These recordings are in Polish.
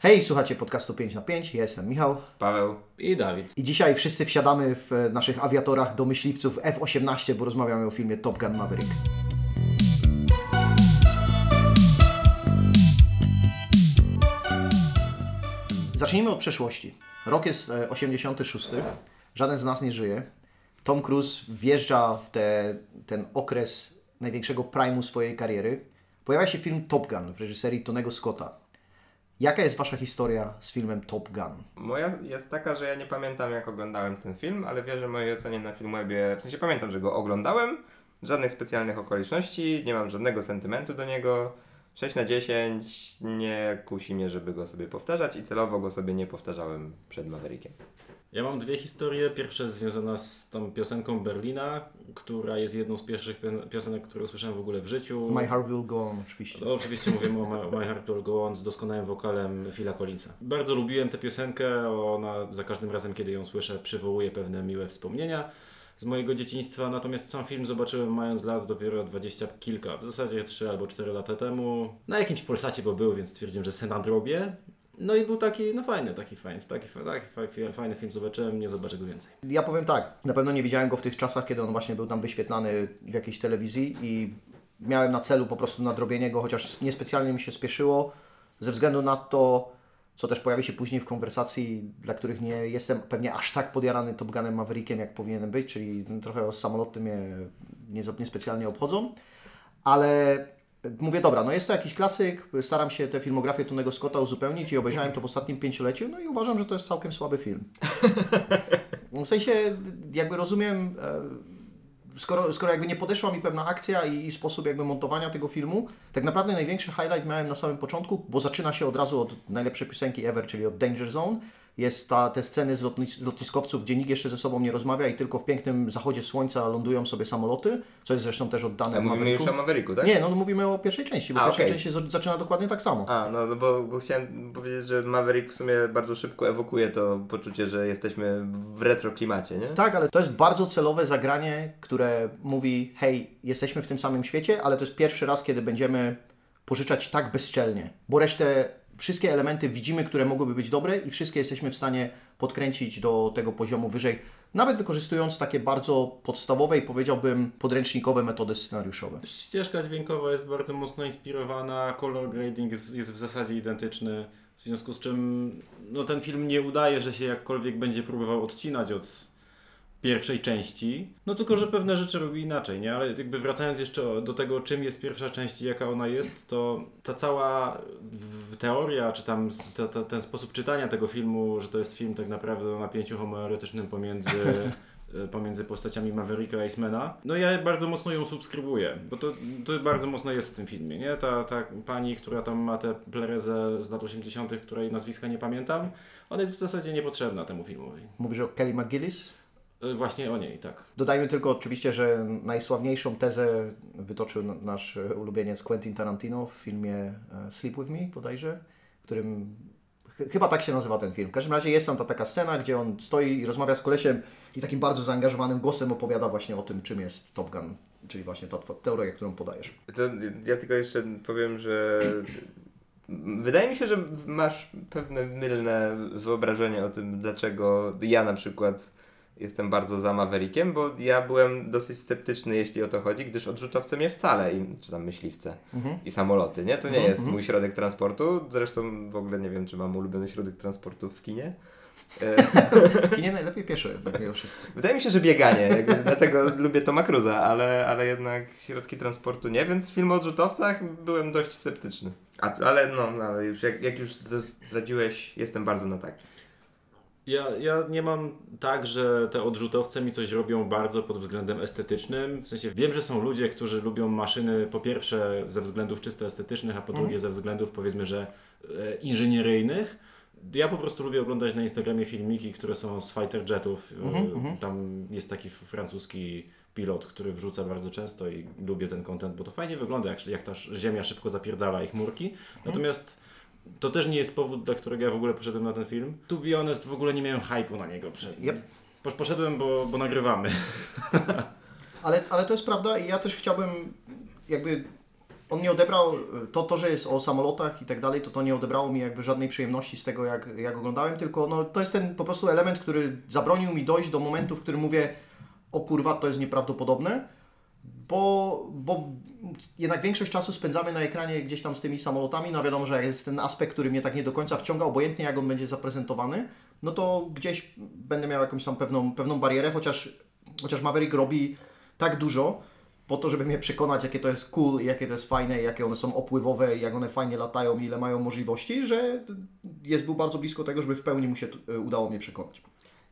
Hej, słuchacie podcastu 5 na 5 ja jestem Michał Paweł. I Dawid. i dzisiaj wszyscy wsiadamy w e, naszych awiatorach do myśliwców F-18, bo rozmawiamy o filmie Top Gun Maverick. Zacznijmy od przeszłości. Rok jest e, 86, żaden z nas nie żyje. Tom Cruise wjeżdża w te, ten okres największego primu swojej kariery. Pojawia się film Top Gun w reżyserii Tonego Scotta. Jaka jest Wasza historia z filmem Top Gun? Moja jest taka, że ja nie pamiętam jak oglądałem ten film, ale wierzę mojej ocenie na Filmwebie, w sensie pamiętam, że go oglądałem, żadnych specjalnych okoliczności, nie mam żadnego sentymentu do niego. 6 na 10 nie kusi mnie, żeby go sobie powtarzać i celowo go sobie nie powtarzałem przed Maverickiem. Ja mam dwie historie. Pierwsza jest związana z tą piosenką Berlina, która jest jedną z pierwszych pio- piosenek, które usłyszałem w ogóle w życiu. My Heart Will Go On, oczywiście. No, oczywiście mówimy o My, Heart Will Go On z doskonałym wokalem Phila Collinsa. Bardzo lubiłem tę piosenkę, ona za każdym razem, kiedy ją słyszę, przywołuje pewne miłe wspomnienia z mojego dzieciństwa, natomiast sam film zobaczyłem mając lat dopiero dwadzieścia kilka, w zasadzie 3 albo 4 lata temu. Na jakimś Polsacie, bo był, więc stwierdziłem, że se nadrobię. No i był taki, no fajny, taki fajny, taki, taki fa- fajny film zobaczyłem, nie zobaczę go więcej. Ja powiem tak, na pewno nie widziałem go w tych czasach, kiedy on właśnie był tam wyświetlany w jakiejś telewizji i miałem na celu po prostu nadrobienie go, chociaż niespecjalnie mi się spieszyło, ze względu na to, co też pojawi się później w konwersacji, dla których nie jestem pewnie aż tak podjarany Top Gunem Maverickiem, jak powinienem być, czyli trochę samoloty mnie nie, niespecjalnie obchodzą, ale mówię, dobra, no jest to jakiś klasyk, staram się tę filmografię Tonego Scotta uzupełnić i obejrzałem to w ostatnim pięcioleciu, no i uważam, że to jest całkiem słaby film. W sensie, jakby rozumiem, e, skoro, skoro jakby nie podeszła mi pewna akcja i, i sposób jakby montowania tego filmu, tak naprawdę największy highlight miałem na samym początku, bo zaczyna się od razu od najlepszej piosenki ever, czyli od Danger Zone. Jest ta, te sceny z, lotnis, z lotniskowców, gdzie nikt jeszcze ze sobą nie rozmawia i tylko w pięknym zachodzie słońca lądują sobie samoloty, co jest zresztą też oddane A w mówimy Mavericku. już o Mavericku, tak? Nie, no mówimy o pierwszej części, bo A, pierwsza okej. część się z- zaczyna dokładnie tak samo. A, no, no bo, bo chciałem powiedzieć, że Maverick w sumie bardzo szybko ewokuje to poczucie, że jesteśmy w retro klimacie, nie? Tak, ale to jest bardzo celowe zagranie, które mówi: hej, jesteśmy w tym samym świecie, ale to jest pierwszy raz, kiedy będziemy pożyczać tak bezczelnie, bo resztę, wszystkie elementy widzimy, które mogłyby być dobre i wszystkie jesteśmy w stanie podkręcić do tego poziomu wyżej, nawet wykorzystując takie bardzo podstawowe i powiedziałbym podręcznikowe metody scenariuszowe. Ścieżka dźwiękowa jest bardzo mocno inspirowana, color grading jest, jest w zasadzie identyczny, w związku z czym no, ten film nie udaje, że się jakkolwiek będzie próbował odcinać od pierwszej części, no tylko, że pewne rzeczy robi inaczej, nie? Ale jakby wracając jeszcze do tego, czym jest pierwsza część i jaka ona jest, to ta cała teoria, czy tam ta, ta, ten sposób czytania tego filmu, że to jest film tak naprawdę o napięciu homoerotycznym pomiędzy e, pomiędzy postaciami Mavericka i Icemana. No ja bardzo mocno ją subskrybuję, bo to, to bardzo mocno jest w tym filmie, nie? Ta, ta pani, która tam ma tę plerezę z lat 80., której nazwiska nie pamiętam, ona jest w zasadzie niepotrzebna temu filmowi. Mówisz o Kelly McGillis? E, Właśnie o niej, tak. Dodajmy tylko oczywiście, że najsławniejszą tezę wytoczył nasz e, ulubieniec Quentin Tarantino w filmie e, Sleep With Me bodajże, w którym ch- chyba tak się nazywa ten film. W każdym razie jest tam ta taka scena, gdzie on stoi i rozmawia z kolesiem i takim bardzo zaangażowanym głosem opowiada właśnie o tym, czym jest Top Gun, czyli właśnie ta teoria, którą podajesz. To ja tylko jeszcze powiem, że wydaje mi się, że masz pewne mylne wyobrażenie o tym, dlaczego ja na przykład jestem bardzo za Maverickiem, bo ja byłem dosyć sceptyczny, jeśli o to chodzi, gdyż odrzutowce mnie wcale, i, czy tam myśliwce i samoloty, nie? To nie jest mój środek transportu, zresztą w ogóle nie wiem, czy mam ulubiony środek transportu w kinie. W kinie najlepiej pieszo jednak mimo wszystko. Wydaje mi się, że bieganie, jakby, dlatego lubię Toma Cruza, ale, ale jednak środki transportu nie, więc film o odrzutowcach byłem dość sceptyczny. A, ale no, no, ale już jak, jak już zdradziłeś, jestem bardzo na tak. Ja, ja nie mam tak, że te odrzutowce mi coś robią bardzo pod względem estetycznym. W sensie wiem, że są ludzie, którzy lubią maszyny po pierwsze ze względów czysto estetycznych, a po drugie ze względów powiedzmy, że e, inżynieryjnych. Ja po prostu lubię oglądać na Instagramie filmiki, które są z fighter jetów. E, Tam jest taki francuski pilot, który wrzuca bardzo często i lubię ten content, bo to fajnie wygląda, jak, jak ta ziemia szybko zapierdala i chmurki. Natomiast to też nie jest powód, dla którego ja w ogóle poszedłem na ten film. To be honest, w ogóle nie miałem hype'u na niego. Przed... Yep. Posz- Poszedłem, bo, bo nagrywamy. Ale, ale to jest prawda i ja też chciałbym jakby on nie odebrał, to, to że jest o samolotach i tak dalej, to to nie odebrało mi jakby żadnej przyjemności z tego, jak, jak oglądałem, tylko no, to jest ten po prostu element, który zabronił mi dojść do momentu, w którym mówię, o kurwa, to jest nieprawdopodobne, bo, bo jednak większość czasu spędzamy na ekranie gdzieś tam z tymi samolotami, no wiadomo, że jest ten aspekt, który mnie tak nie do końca wciąga, obojętnie jak on będzie zaprezentowany, no to gdzieś będę miał jakąś tam pewną, pewną barierę, chociaż, chociaż Maverick robi tak dużo, po to, żeby mnie przekonać, jakie to jest cool, jakie to jest fajne, jakie one są opływowe, jak one fajnie latają, ile mają możliwości, że jest był bardzo blisko tego, żeby w pełni mu się t- udało mnie przekonać.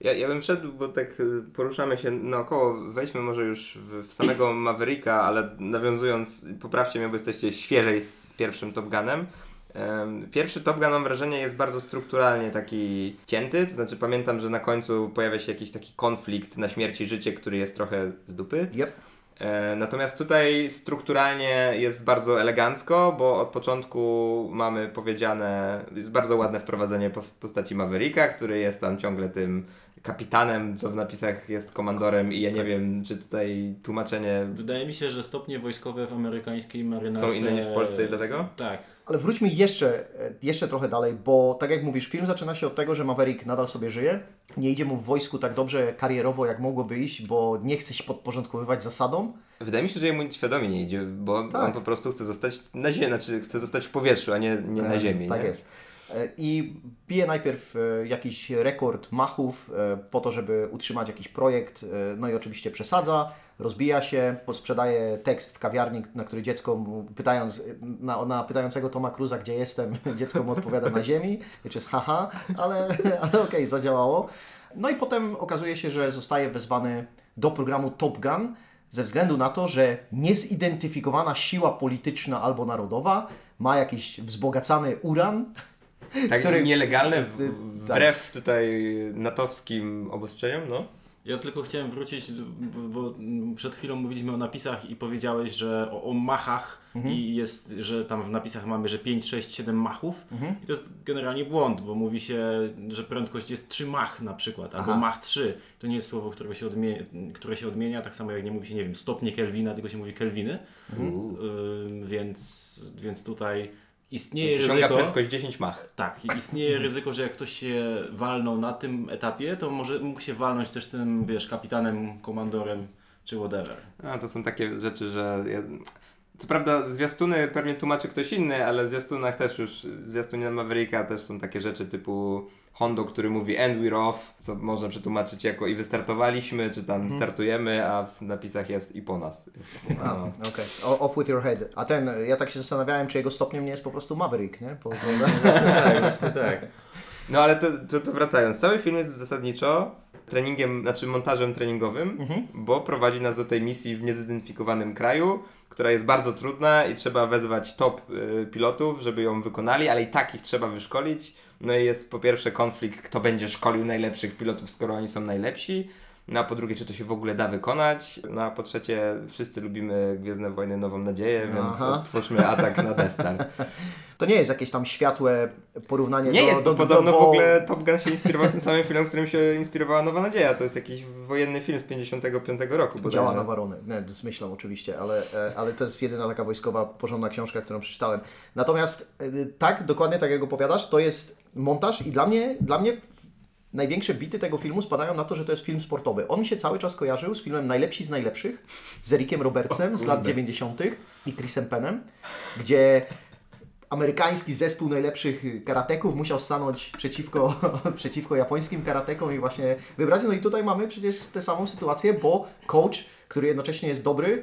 Ja, ja bym wszedł, bo tak y, poruszamy się naokoło, wejdźmy może już w, w samego Mavericka, ale nawiązując, poprawcie mnie, bo jesteście świeżej z pierwszym Top Gunem. Em, Pierwszy Top Gun mam wrażenie jest bardzo strukturalnie taki cięty, to znaczy pamiętam, że na końcu pojawia się jakiś taki konflikt na śmierć i życie, który jest trochę z dupy. Yep. E, Natomiast tutaj strukturalnie jest bardzo elegancko, bo od początku mamy powiedziane, jest bardzo ładne wprowadzenie postaci Mavericka, który jest tam ciągle tym kapitanem, co w napisach jest komandorem i ja nie wiem, czy tutaj tłumaczenie Wydaje mi się, że stopnie wojskowe w amerykańskiej marynarce... są inne niż w Polsce i dlatego? Tak. Ale wróćmy jeszcze, e, jeszcze trochę dalej, bo tak jak mówisz, film zaczyna się od tego, że Maverick nadal sobie żyje. Nie idzie mu w wojsku tak dobrze karierowo, jak mogłoby iść, bo nie chce się podporządkowywać zasadom. Wydaje mi się, że jemu świadomie nie idzie, bo Tak. on po prostu chce zostać na ziemi, znaczy chce zostać w powietrzu, a nie, nie na E, ziemi. Tak nie? jest. E, I bije najpierw e, jakiś rekord machów e, po to, żeby utrzymać jakiś projekt, no i oczywiście przesadza, rozbija się, sprzedaje tekst w kawiarni, na który dziecko, pytając, na, na pytającego Toma Cruza, gdzie jestem, dziecko mu odpowiada na ziemi, which jest haha, ale, ale okej, zadziałało. No i potem okazuje się, że zostaje wezwany do programu Top Gun ze względu na to, że niezidentyfikowana siła polityczna albo narodowa ma jakiś wzbogacany uran, Tak który- nielegalne, w, Y, wbrew tutaj natowskim obostrzeniom, no. Ja tylko chciałem wrócić, bo, przed chwilą mówiliśmy o napisach i powiedziałeś, że o, o machach Mhm. i jest, że tam w napisach mamy, że 5, 6, 7 machów Mhm. i to jest generalnie błąd, bo mówi się, że prędkość jest 3 mach na przykład, albo Aha. mach 3. To nie jest słowo, które się, odmienia, które się odmienia, tak samo jak nie mówi się, nie wiem, stopnie Kelvina, tylko się mówi Kelwiny, Ym, więc, więc tutaj istnieje Przyciąga ryzyko... prędkość 10 mach. Tak, istnieje ryzyko, że jak ktoś się walnął na tym etapie, to może mógł się walnąć też tym, wiesz, kapitanem, komandorem czy whatever. A, to są takie rzeczy, że... Ja... Co prawda zwiastuny pewnie tłumaczy ktoś inny, ale w zwiastunach też już, w zwiastunie Mavericka też są takie rzeczy typu Hondo, który mówi and we're off, co można przetłumaczyć jako i wystartowaliśmy, czy tam startujemy, a w napisach jest i po nas. A, No. okej. O- Off with your head. A ten, ja tak się zastanawiałem, czy jego stopniem nie jest po prostu Maverick, nie? Bo, bo, Tak, właśnie tak. No ale to, to, to wracając, cały film jest zasadniczo treningiem, znaczy montażem treningowym, bo prowadzi nas do tej misji w niezidentyfikowanym kraju, która jest bardzo trudna i trzeba wezwać top y, pilotów, żeby ją wykonali, ale i tak ich trzeba wyszkolić. No i jest po pierwsze konflikt, kto będzie szkolił najlepszych pilotów, skoro oni są najlepsi. No a po drugie, czy to się w ogóle da wykonać? No a po trzecie, wszyscy lubimy Gwiezdne Wojny Nową Nadzieję, więc Aha. otwórzmy atak na Death Star. to nie jest jakieś tam światłe porównanie Nie do, jest, do, bo do, podobno bo w ogóle Top Gun się inspirował tym samym filmem, którym się inspirowała Nowa Nadzieja. To jest jakiś wojenny film z 55 roku. bodajże. Działa na warony. Nie, zmyślam oczywiście, ale, e, ale to jest jedyna taka wojskowa, porządna książka, którą przeczytałem. Natomiast e, tak, dokładnie tak jak opowiadasz, to jest montaż i dla mnie, dla mnie największe bity tego filmu spadają na to, że to jest film sportowy. On mi się cały czas kojarzył z filmem Najlepsi z Najlepszych z Ericiem Robertsem z lat 90. i Chrisem Penem, gdzie amerykański zespół najlepszych karateków musiał stanąć przeciwko, przeciwko japońskim karatekom i właśnie wybrać. No i tutaj mamy przecież tę samą sytuację, bo coach, który jednocześnie jest dobry,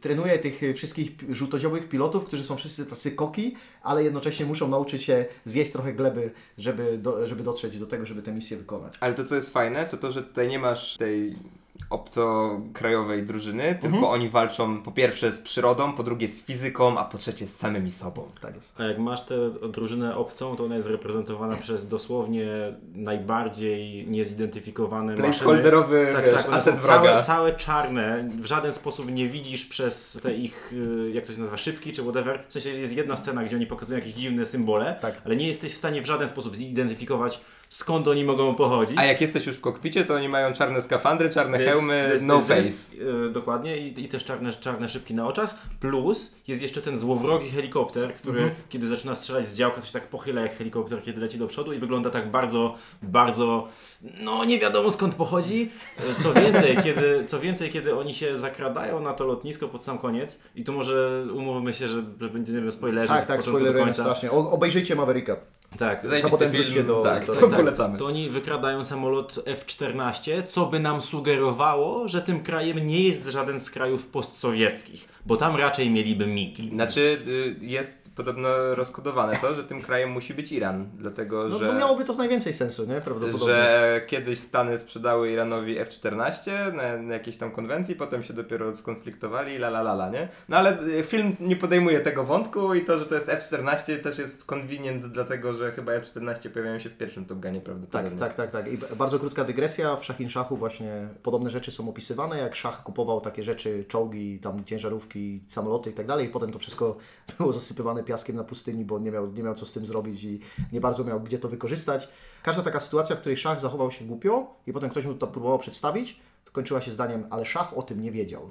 trenuje tych wszystkich żółtodziołych pilotów, którzy są wszyscy tacy koki, ale jednocześnie muszą nauczyć się zjeść trochę gleby, żeby, do, żeby dotrzeć do tego, żeby tę misję wykonać. Ale to, co jest fajne, to to, że tutaj nie masz tej obcokrajowej drużyny, tylko Mhm. oni walczą po pierwsze z przyrodą, po drugie z fizyką, a po trzecie z samymi sobą. Tak jest. A jak masz tę drużynę obcą, to ona jest reprezentowana przez dosłownie najbardziej niezidentyfikowane. Placeholderowy, Tak, wiesz, tak, aset są całe, wroga. całe czarne, w żaden sposób nie widzisz przez te ich, y, jak to się nazywa, szybki czy whatever. W sensie jest jedna scena, gdzie oni pokazują jakieś dziwne symbole, Tak. ale nie jesteś w stanie w żaden sposób zidentyfikować, skąd oni mogą pochodzić. A jak jesteś już w kokpicie, to oni mają czarne skafandry, czarne jest hełmy jest- no jest- face. jest, e, dokładnie i, i też czarne, czarne szybki na oczach. Plus jest jeszcze ten złowrogi helikopter, który Mhm. kiedy zaczyna strzelać z działka, to się tak pochyla jak helikopter, kiedy leci do przodu i wygląda tak bardzo, bardzo, no nie wiadomo skąd pochodzi. E, Co więcej, kiedy, co więcej, kiedy oni się zakradają na to lotnisko pod sam koniec i tu może umówmy się, że, że będziemy spoilerzy Tak, z tak, do spoilerujemy strasznie. O, obejrzyjcie Mavericka. Tak, Zajebisty potem film, wróćcie do- tak, do- to tak, polecamy. to oni wykradają samolot F-14, co by nam sugerowało, że tym krajem nie jest żaden z krajów postsowieckich, bo tam raczej mieliby migi. Znaczy, y, jest podobno rozkodowane to, że tym krajem musi być Iran, dlatego No, że... no miałoby to najwięcej sensu, nie? Prawdopodobnie. że kiedyś Stany sprzedały Iranowi F-14 na, na jakiejś tam konwencji, potem się dopiero skonfliktowali, la la la la, nie? No ale y, film nie podejmuje tego wątku i to, że to jest F-14 też jest convenient, dlatego że chyba F-14 pojawiają się w pierwszym Top Gunie Tak, prawdopodobnie. tak, tak, tak. I b- bardzo krótka dygresja. W Szachin Szachu właśnie podobne rzeczy są opisywane, jak Szach kupował takie rzeczy, czołgi, tam ciężarówki, samoloty i tak dalej. I potem to wszystko było zasypywane piaskiem na pustyni, bo nie miał, nie miał co z tym zrobić i nie bardzo miał gdzie to wykorzystać. Każda taka sytuacja, w której Szach zachował się głupio i potem ktoś mu to próbował przedstawić, kończyła się zdaniem, ale Szach o tym nie wiedział.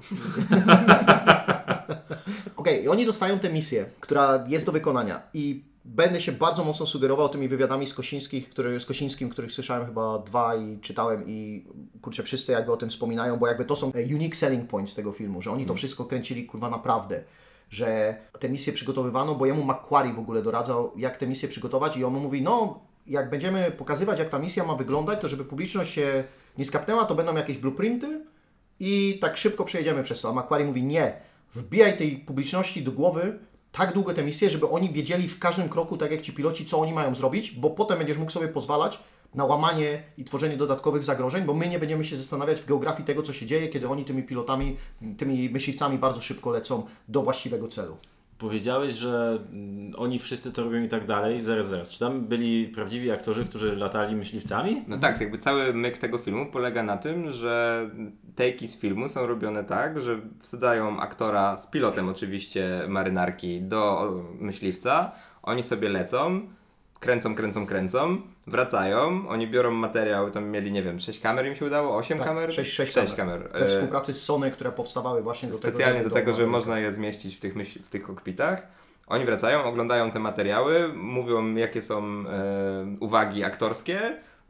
Okej, i oni dostają tę misję, która jest do wykonania i będę się bardzo mocno sugerował tymi wywiadami z, Kosińskich, który, z Kosińskim, których słyszałem chyba dwa i czytałem i kurczę, wszyscy jakby o tym wspominają, bo jakby to są e, unique selling points tego filmu, że oni to wszystko kręcili kurwa naprawdę, że te misje przygotowywano, bo jemu Macquarie w ogóle doradzał, jak te misje przygotować i on mu mówi, no jak będziemy pokazywać, jak ta misja ma wyglądać, to żeby publiczność się nie skapnęła, to będą jakieś blueprinty, i tak szybko przejedziemy przez to. A Macquarie mówi nie, wbijaj tej publiczności do głowy tak długo te misje, żeby oni wiedzieli w każdym kroku, tak jak ci piloci, co oni mają zrobić, bo potem będziesz mógł sobie pozwalać na łamanie i tworzenie dodatkowych zagrożeń, bo my nie będziemy się zastanawiać w geografii tego, co się dzieje, kiedy oni tymi pilotami, tymi myśliwcami bardzo szybko lecą do właściwego celu. Powiedziałeś, że mm, oni wszyscy to robią i tak dalej. Zaraz, zaraz. Czy tam byli prawdziwi aktorzy, którzy latali myśliwcami? No tak, jakby cały myk tego filmu polega na tym, że take'i z filmu są robione tak, że wsadzają aktora z pilotem oczywiście marynarki do myśliwca, oni sobie lecą, kręcą, kręcą, kręcą, wracają, oni biorą materiał, tam mieli, nie wiem, 6 kamer im się udało, 8 Tak, kamer? sześć- sześć Sześć kamer. kamer. We E, współpracy z Sony, które powstawały właśnie do tego, Specjalnie żeby do tego, że Ameryki. można je zmieścić w tych, myśl, w tych kokpitach. Oni wracają, oglądają te materiały, mówią jakie są e, uwagi aktorskie.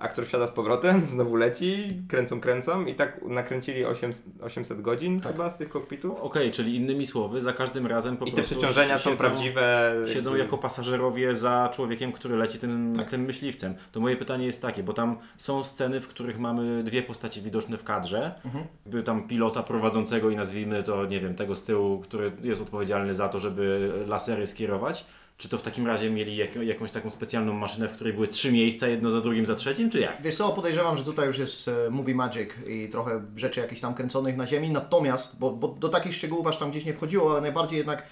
Aktor wsiada z powrotem, znowu leci, kręcą, kręcą i tak nakręcili 800, 800 godzin Tak. chyba z tych kokpitów. Okej, czyli innymi słowy, za każdym razem po I te prostu przeciążenia są siedzą- prawdziwe. Siedzą jako pasażerowie za człowiekiem, który leci tym, Tak. tym myśliwcem. To moje pytanie jest takie, bo tam są sceny, w których mamy dwie postacie widoczne w kadrze. Mhm. By tam pilota prowadzącego i nazwijmy to, nie wiem, tego z tyłu, który jest odpowiedzialny za to, żeby lasery skierować. Czy to w takim razie mieli jak, jakąś taką specjalną maszynę, w której były trzy miejsca, jedno za drugim, za trzecim, czy jak? Wiesz co, podejrzewam, że tutaj już jest movie magic i trochę rzeczy jakichś tam kręconych na ziemi, natomiast, bo, bo do takich szczegółów aż tam gdzieś nie wchodziło, ale najbardziej jednak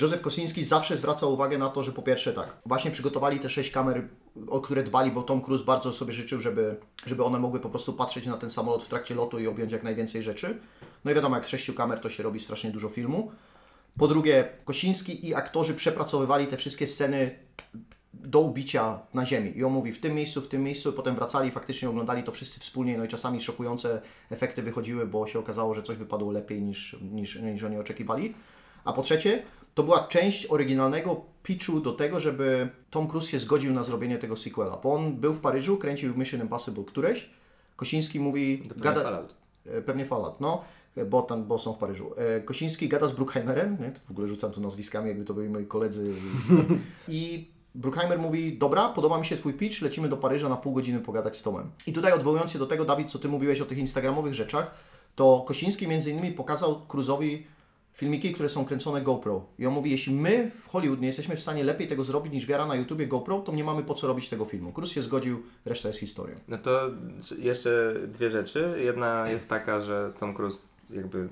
Józef Kosiński zawsze zwraca uwagę na to, że po pierwsze tak, właśnie przygotowali te sześć kamer, o które dbali, bo Tom Cruise bardzo sobie życzył, żeby, żeby one mogły po prostu patrzeć na ten samolot w trakcie lotu i objąć jak najwięcej rzeczy. No i wiadomo, jak z sześciu kamer to się robi strasznie dużo filmu. Po drugie, Kosiński i aktorzy przepracowywali te wszystkie sceny do ubicia na ziemi. I on mówi w tym miejscu, w tym miejscu, potem wracali, faktycznie oglądali to wszyscy wspólnie, no i czasami szokujące efekty wychodziły, bo się okazało, że coś wypadło lepiej niż, niż, niż oni oczekiwali. A po trzecie, to była część oryginalnego pitchu do tego, żeby Tom Cruise się zgodził na zrobienie tego sequela, bo on był w Paryżu, kręcił Mission Impossible któreś, Kosiński mówi... Gada... Fallout. E, Pewnie Fallout, no, bo, tam, bo są w Paryżu. E, Kosiński gada z Bruckheimerem, nie? To w ogóle rzucam tu nazwiskami, jakby to byli moi koledzy. I Bruckheimer mówi, dobra, podoba mi się Twój pitch, lecimy do Paryża na pół godziny pogadać z Tomem. I tutaj odwołując się do tego, Dawid, co Ty mówiłeś o tych instagramowych rzeczach, to Kosiński między innymi pokazał Cruzowi filmiki, które są kręcone GoPro. I on mówi, jeśli my w Hollywood nie jesteśmy w stanie lepiej tego zrobić niż wiara na YouTubie GoPro, to nie mamy po co robić tego filmu. Cruise się zgodził, reszta jest historią. No to jeszcze dwie rzeczy. Jedna jest taka, że Tom Cruise jakby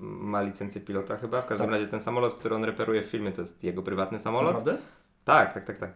ma licencję pilota chyba. W każdym Tak. razie ten samolot, który on reperuje w filmie, to jest jego prywatny samolot. Naprawdę? Tak, tak, tak, tak.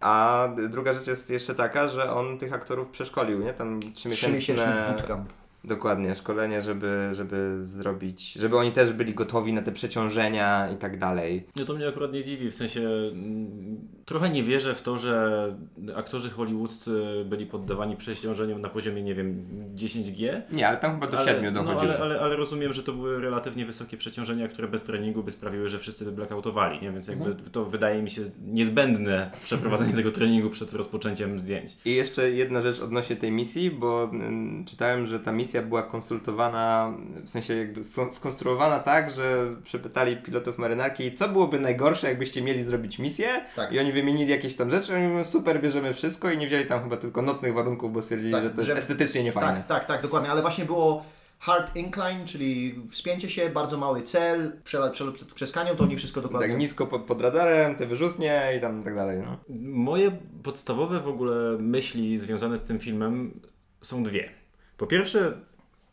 A druga rzecz jest jeszcze taka, że on tych aktorów przeszkolił, nie? Tam Trzymiesięczny trzymiesięczne bootcamp. Dokładnie, szkolenie, żeby, żeby zrobić, żeby oni też byli gotowi na te przeciążenia i tak dalej. No to mnie akurat nie dziwi, w sensie mm, trochę nie wierzę w to, że aktorzy hollywoodzcy byli poddawani przeciążeniom na poziomie, nie wiem, 10G. Nie, ale tam chyba do ale, 7 no, dochodziło. ale, ale, ale rozumiem, że to były relatywnie wysokie przeciążenia, które bez treningu by sprawiły, że wszyscy by blackoutowali, nie? więc jakby to wydaje mi się niezbędne przeprowadzenie tego treningu przed rozpoczęciem zdjęć. I jeszcze jedna rzecz odnośnie tej misji, bo mm, czytałem, że ta misja była konsultowana, w sensie jakby sko- skonstruowana tak, że przepytali pilotów marynarki, co byłoby najgorsze, jakbyście mieli zrobić misję Tak. i oni wymienili jakieś tam rzeczy, oni mówią, super, bierzemy wszystko i nie wzięli tam chyba tylko nocnych warunków, bo stwierdzili, Tak, że to jest że- estetycznie niefajne. Tak, tak, tak, dokładnie, ale właśnie było hard incline, czyli wspięcie się, bardzo mały cel, przelot prze, prze, przez kanion, to oni wszystko dokładnie... Tak nisko pod, pod radarem, te wyrzutnie i tam tak dalej. No. Moje podstawowe w ogóle myśli związane z tym filmem są dwie. Po pierwsze,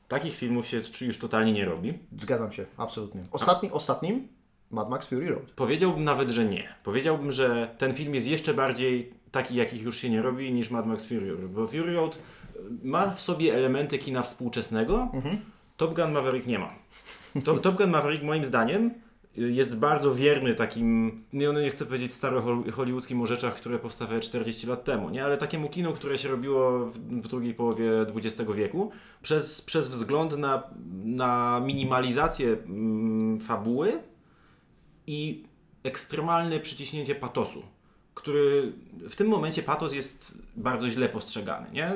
takich filmów się już totalnie nie robi. Zgadzam się, absolutnie. Ostatni, ostatnim Mad Max Fury Road. Powiedziałbym nawet, że nie. Powiedziałbym, że ten film jest jeszcze bardziej taki, jakich już się nie robi, niż Mad Max Fury Road. Bo Fury Road ma w sobie elementy kina współczesnego, Top Gun Maverick nie ma. To, Top Gun Maverick moim zdaniem jest bardzo wierny takim, nie, nie chcę powiedzieć staro hol- hollywoodzkim o rzeczach, które powstawały 40 lat temu, nie? ale takiemu kinu, które się robiło w, w drugiej połowie XX wieku, przez, przez wzgląd na, na minimalizację mm, fabuły, i ekstremalne przyciśnięcie patosu, który w tym momencie patos jest bardzo źle postrzegany. Nie?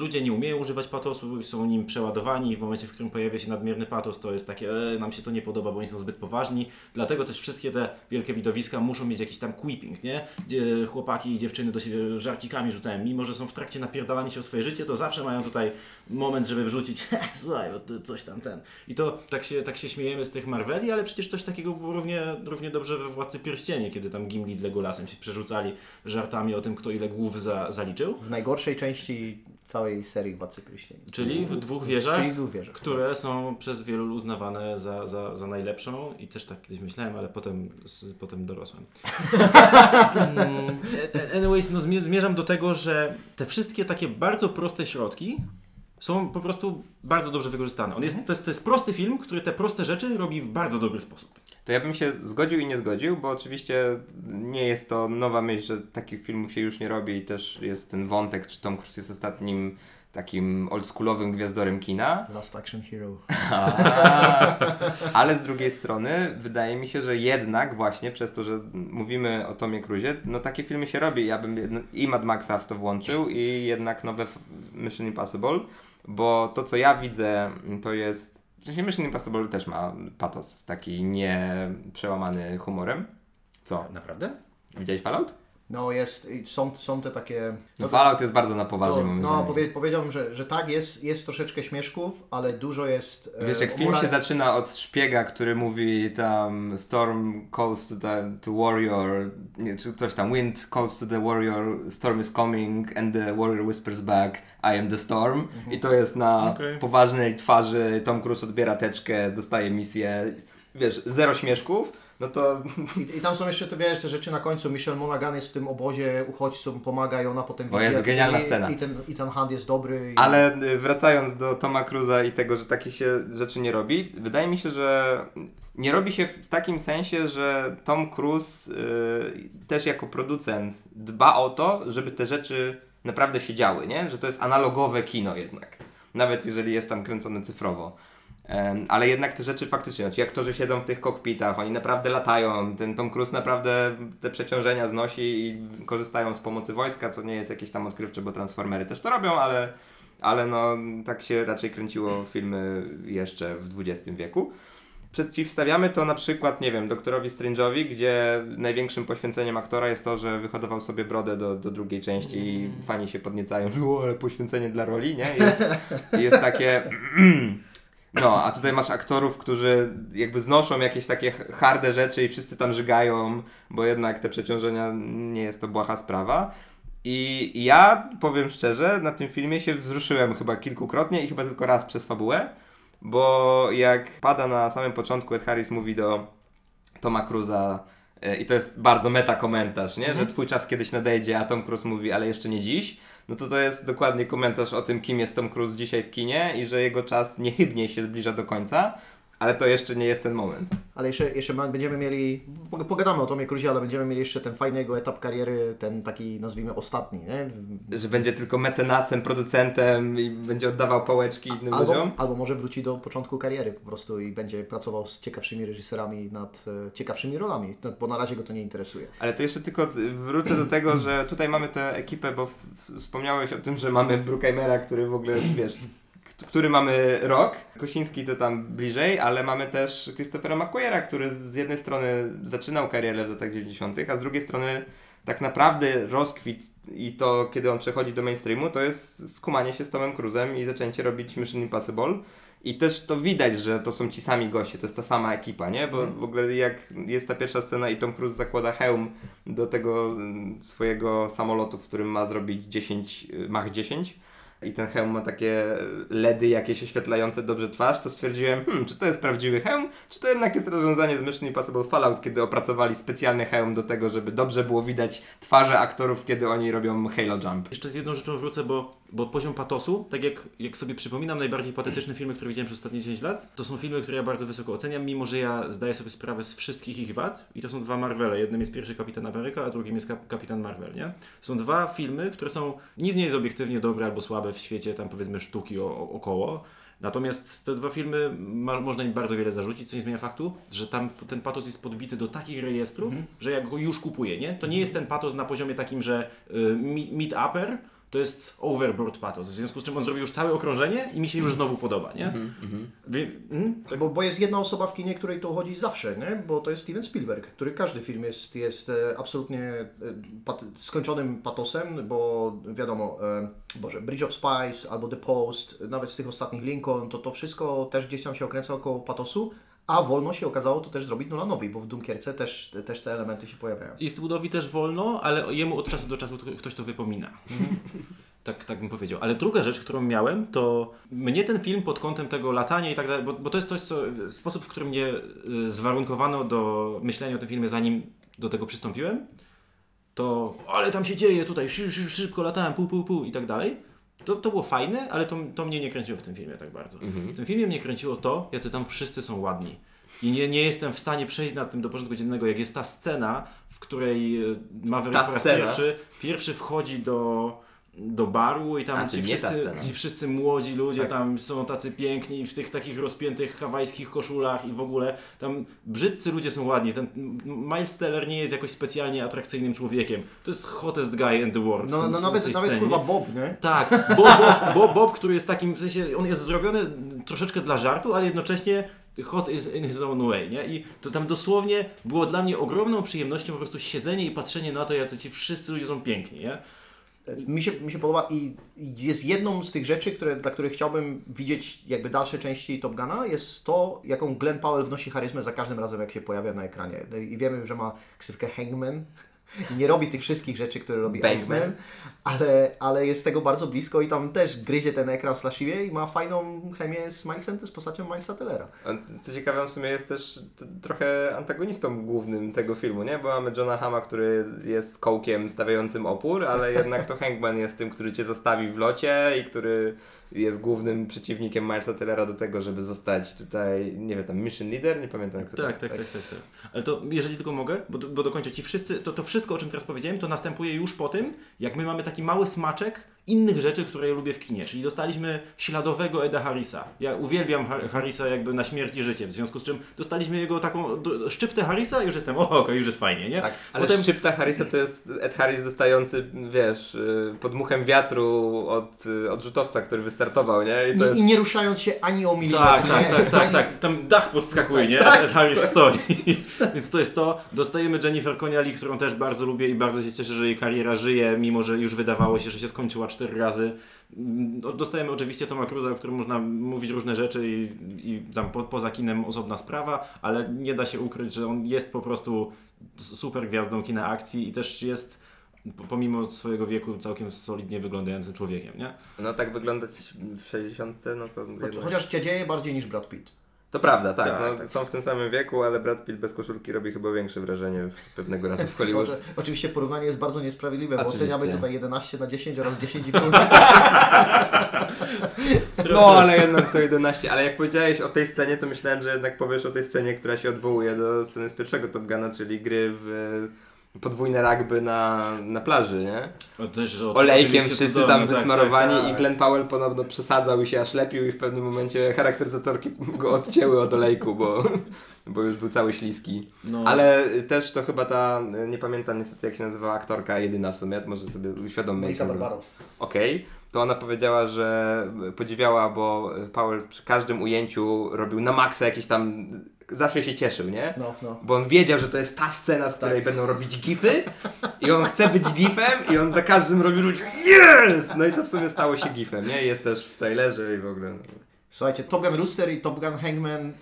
Ludzie nie umieją używać patosu, są nim przeładowani i w momencie, w którym pojawia się nadmierny patos, to jest takie, e, nam się to nie podoba, bo oni są zbyt poważni. Dlatego też wszystkie te wielkie widowiska muszą mieć jakiś tam quipping, nie? gdzie chłopaki i dziewczyny do siebie żarcikami rzucają. Mimo, że są w trakcie napierdalania się o swoje życie, to zawsze mają tutaj moment, żeby wrzucić, słuchaj, bo coś tam ten. I to tak się, tak się śmiejemy z tych Marveli, ale przecież coś takiego było równie, równie dobrze we Władcy Pierścienie, kiedy tam Gimli z Legolasem się przerzucali żartami o tym, kto ile głów za, zaliczył. W najgorszej części całej serii Władcy Pierścieni. Czyli w dwóch wieżach, Czyli w dwóch wieżach. które są przez wielu uznawane za, za, za najlepszą i też tak kiedyś myślałem, ale potem, z, potem dorosłem. Mm, Anyways, no zmie- zmierzam do tego, że te wszystkie takie bardzo proste środki są po prostu bardzo dobrze wykorzystane. On jest, to, jest, to jest prosty film, który te proste rzeczy robi w bardzo dobry sposób. To ja bym się zgodził i nie zgodził, bo oczywiście nie jest to nowa myśl, że takich filmów się już nie robi i też jest ten wątek, czy Tom Cruise jest ostatnim takim oldschoolowym gwiazdorem kina. Last Action Hero. Ale z drugiej strony wydaje mi się, że jednak właśnie przez to, że mówimy o Tomie Cruzie, no takie filmy się robi. Ja bym i Mad Maxa w to włączył i jednak nowe Mission Impossible, bo to co ja widzę to jest, w sensie Mission Impossible też ma patos taki nie przełamany humorem. Co? Naprawdę? Widziałeś Fallout? No jest, są, są te takie... No Fallout jest bardzo na poważnie no zdaniem. powie, powiedziałbym, że, że tak, jest, jest troszeczkę śmieszków, ale dużo jest... e, Wiesz, jak film się zaczyna od szpiega, który mówi tam Storm calls to the to warrior, nie, czy coś tam, Wind calls to the warrior, storm is coming and the warrior whispers back, I am the storm. Mhm. I to jest na Okej. poważnej twarzy, Tom Cruise odbiera teczkę, dostaje misję, wiesz, zero śmieszków, no to I, I tam są jeszcze te, wiesz, te rzeczy na końcu. Michelle Monaghan jest w tym obozie uchodźcom, pomaga i ona potem O Jezu, jak genialna ten, scena. I ten, I ten hand jest dobry. I... Ale y, wracając do Toma Cruza i tego, że takie się rzeczy nie robi, wydaje mi się, że nie robi się w takim sensie, że Tom Cruise y, też jako producent dba o to, żeby te rzeczy naprawdę się działy, nie? Że to jest analogowe kino jednak. Nawet jeżeli jest tam kręcone cyfrowo. Ale jednak te rzeczy faktycznie, ci aktorzy siedzą w tych kokpitach, oni naprawdę latają, ten Tom Cruise naprawdę te przeciążenia znosi i korzystają z pomocy wojska, co nie jest jakieś tam odkrywcze, bo Transformery też to robią, ale, ale no tak się raczej kręciło filmy jeszcze w XX wieku. Przeciwstawiamy to na przykład, nie wiem, doktorowi Strange'owi, gdzie największym poświęceniem aktora jest to, że wyhodował sobie brodę do, do drugiej części i fani się podniecają, że o, ale poświęcenie dla roli, nie? Jest, jest takie... No, a tutaj masz aktorów, którzy jakby znoszą jakieś takie harde rzeczy i wszyscy tam żygają, bo jednak te przeciążenia nie jest to błaha sprawa. I ja powiem szczerze, na tym filmie się wzruszyłem chyba kilkukrotnie i chyba tylko raz przez fabułę, bo jak pada na samym początku, Ed Harris mówi do Toma Cruza, E, I to jest bardzo meta komentarz, nie? Mhm. Że twój czas kiedyś nadejdzie, a Tom Cruise mówi, ale jeszcze nie dziś. No to to jest dokładnie komentarz o tym, kim jest Tom Cruise dzisiaj w kinie i że jego czas niechybnie się zbliża do końca, ale to jeszcze nie jest ten moment. Ale jeszcze, jeszcze będziemy mieli, pog- pogadamy o Tomie Cruise, ale będziemy mieli jeszcze ten fajny jego etap kariery, ten taki nazwijmy ostatni, nie? Że będzie tylko mecenasem, producentem i będzie oddawał pałeczki innym Albo, ludziom. albo może wróci do początku kariery po prostu i będzie pracował z ciekawszymi reżyserami nad e, ciekawszymi rolami, no, bo na razie go to nie interesuje. Ale to jeszcze tylko wrócę do tego, że tutaj mamy tę ekipę, bo wspomniałeś o tym, że mamy Bruckheimera, który w ogóle, wiesz, który mamy rok, Kosiński to tam bliżej, ale mamy też Christophera McQuarriera, który z jednej strony zaczynał karierę w latach 90., a z drugiej strony tak naprawdę rozkwit i to, kiedy on przechodzi do mainstreamu, to jest skumanie się z Tomem Cruzem i zaczęcie robić Mission Impossible. I też to widać, że to są ci sami goście, to jest ta sama ekipa, nie? Bo w ogóle jak jest ta pierwsza scena i Tom Cruise zakłada hełm do tego mm, swojego samolotu, w którym ma zrobić 10, y, Mach 10 i ten hełm ma takie LEDy jakieś oświetlające dobrze twarz, to stwierdziłem, hmm, czy to jest prawdziwy hełm, czy to jednak jest rozwiązanie z Mission Impossible Fallout, kiedy opracowali specjalny hełm do tego, żeby dobrze było widać twarze aktorów, kiedy oni robią Halo Jump. Jeszcze z jedną rzeczą wrócę, bo, bo poziom patosu, tak jak, jak sobie przypominam najbardziej patetyczne filmy, które widziałem przez ostatnie 10 lat, to są filmy, które ja bardzo wysoko oceniam, mimo że ja zdaję sobie sprawę z wszystkich ich wad i to są dwa Marvele. Jednym jest pierwszy Kapitan Ameryka, a drugim jest Kap- Kapitan Marvel, nie? Są dwa filmy, które są, nic nie jest obiektywnie dobre albo słabe w świecie tam powiedzmy sztuki o, o, około, Natomiast te dwa filmy ma, można im bardzo wiele zarzucić, co nie zmienia faktu, że tam ten patos jest podbity do takich rejestrów, że ja go już kupuję, nie? To nie jest ten patos na poziomie takim, że y, mi- mid-upper to jest overboard patos, w związku z czym on zrobił już całe okrążenie i mi się już znowu podoba, nie? Wie, mhm. Tak, bo, bo jest jedna osoba w kinie, której to chodzi zawsze, nie? bo to jest Steven Spielberg, który każdy film jest, jest e, absolutnie e, pat, skończonym patosem, bo wiadomo, e, Boże, Bridge of Spies albo The Post, nawet z tych ostatnich Lincoln, to to wszystko też gdzieś tam się okręca około patosu, a wolno się okazało to też zrobić Nolanowi, bo w Dunkierce też, też te elementy się pojawiają. Eastwoodowi też wolno, ale jemu od czasu do czasu ktoś to wypomina. Tak, tak bym powiedział. Ale druga rzecz, którą miałem, to mnie ten film pod kątem tego latania i tak dalej, bo, bo to jest coś, co sposób, w którym mnie y, zwarunkowano do myślenia o tym filmie, zanim do tego przystąpiłem, to ale tam się dzieje tutaj, szy, szy, szybko latałem, pół, pół, pół i tak dalej. To, to było fajne, ale to, to mnie nie kręciło w tym filmie tak bardzo. W tym filmie mnie kręciło to, jacy tam wszyscy są ładni. I nie, nie jestem w stanie przejść nad tym do porządku dziennego, jak jest ta scena, w której e, Maverick Ta po raz scena? pierwszy, pierwszy wchodzi do, do baru i tam A, ci wszyscy, ci wszyscy młodzi ludzie Tak. tam są tacy piękni w tych takich rozpiętych hawajskich koszulach i w ogóle tam brzydcy ludzie są ładni. Ten Miles Teller nie jest jakoś specjalnie atrakcyjnym człowiekiem. To jest hottest guy in the world. No, no w nawet, nawet scenie. kurwa Bob, nie? Tak, Bob, Bob, Bob, Bob, który jest takim, w sensie on jest zrobiony troszeczkę dla żartu, ale jednocześnie hot is in his own way, nie? I to tam dosłownie było dla mnie ogromną przyjemnością po prostu siedzenie i patrzenie na to, jacy ci wszyscy ludzie są piękni, nie? Mi się, mi się podoba i jest jedną z tych rzeczy, które, dla których chciałbym widzieć jakby dalsze części Top Guna, jest to, jaką Glenn Powell wnosi charyzmę za każdym razem, jak się pojawia na ekranie. I wiemy, że ma ksywkę Hangman i nie robi tych wszystkich rzeczy, które robi. Iceman, ale, ale jest tego bardzo blisko i tam też gryzie ten ekran straszliwie i ma fajną chemię z Milesem, to jest postacią Milesa Tellera. Co ciekawe, w sumie jest też trochę antagonistą głównym tego filmu, nie? Bo mamy Johna Hama, który jest kołkiem stawiającym opór, ale jednak to Hangman jest tym, który cię zostawi w locie i który jest głównym przeciwnikiem Milesa Tellera do tego, żeby zostać tutaj, nie wiem, tam mission leader, nie pamiętam jak to Tak, tak, tak, tak, tak. Ale to, jeżeli tylko mogę, bo, bo dokończę ci. Wszyscy, to, to wszystko, o czym teraz powiedziałem, to następuje już po tym, jak my mamy taki mały smaczek innych rzeczy, które ja lubię w kinie. Czyli dostaliśmy śladowego Eda Harrisa. Ja uwielbiam Har- Harrisa jakby na śmierć i życie, w związku z czym dostaliśmy jego taką szczyptę Harrisa i już jestem, o, okej, już jest fajnie, nie? Tak. Ale Potem, szczypta Harrisa to jest Ed Harris dostający, wiesz, y, pod muchem wiatru od y, odrzutowca, który wystartował, nie? I I, jest... I nie ruszając się ani o milimetr. tak, tak, tak, tak, tak. Tam dach podskakuje, nie? A Ed Harris stoi. Więc to jest to. Dostajemy Jennifer Connelly, którą też bardzo lubię i bardzo się cieszę, że jej kariera żyje, mimo że już wydawało się, że się skończyła cztery razy. Mm, Dostajemy oczywiście Toma Cruza, o którym można mówić różne rzeczy i, i tam po, poza kinem osobna sprawa, ale nie da się ukryć, że on jest po prostu super gwiazdą kina akcji i też jest po- pomimo swojego wieku całkiem solidnie wyglądającym człowiekiem, nie? No tak wyglądać w 60, no to. Chociaż cię dzieje bardziej niż Brad Pitt. To prawda, tak, Tak, no, tak. są w tym samym wieku, ale Brad Pitt bez koszulki robi chyba większe wrażenie w pewnego razu w Hollywood. Może, oczywiście porównanie jest bardzo niesprawiedliwe, bo Oczywiście. oceniamy tutaj 11 na 10 oraz 10,5 No, ale jednak to 11. Ale jak powiedziałeś o tej scenie, to myślałem, że jednak powiesz o tej scenie, która się odwołuje do sceny z pierwszego Top Guna, czyli gry w podwójne rugby na, na plaży, nie? No, też, że Olejkiem wszyscy cudowne, tam tak, wysmarowani tak, tak. i Glenn Powell ponowno przesadzał i się aż lepił i w pewnym momencie charakteryzatorki go odcięły od olejku, bo, bo już był cały śliski. No. Ale też to chyba ta, nie pamiętam niestety jak się nazywała aktorka, jedyna w sumie, może sobie uświadommy jak się Monika. Barbaro. Okej, to ona powiedziała, że podziwiała, bo Powell przy każdym ujęciu robił na maksa jakiś tam, zawsze się cieszył, nie? No, no. Bo on wiedział, że to jest ta scena, z której będą robić gify i on chce być gifem i on za każdym robi ludzi yes! No i to w sumie stało się gifem, nie? Jest też w trailerze i w ogóle. Słuchajcie, Top Gun Rooster i Top Gun Hangman,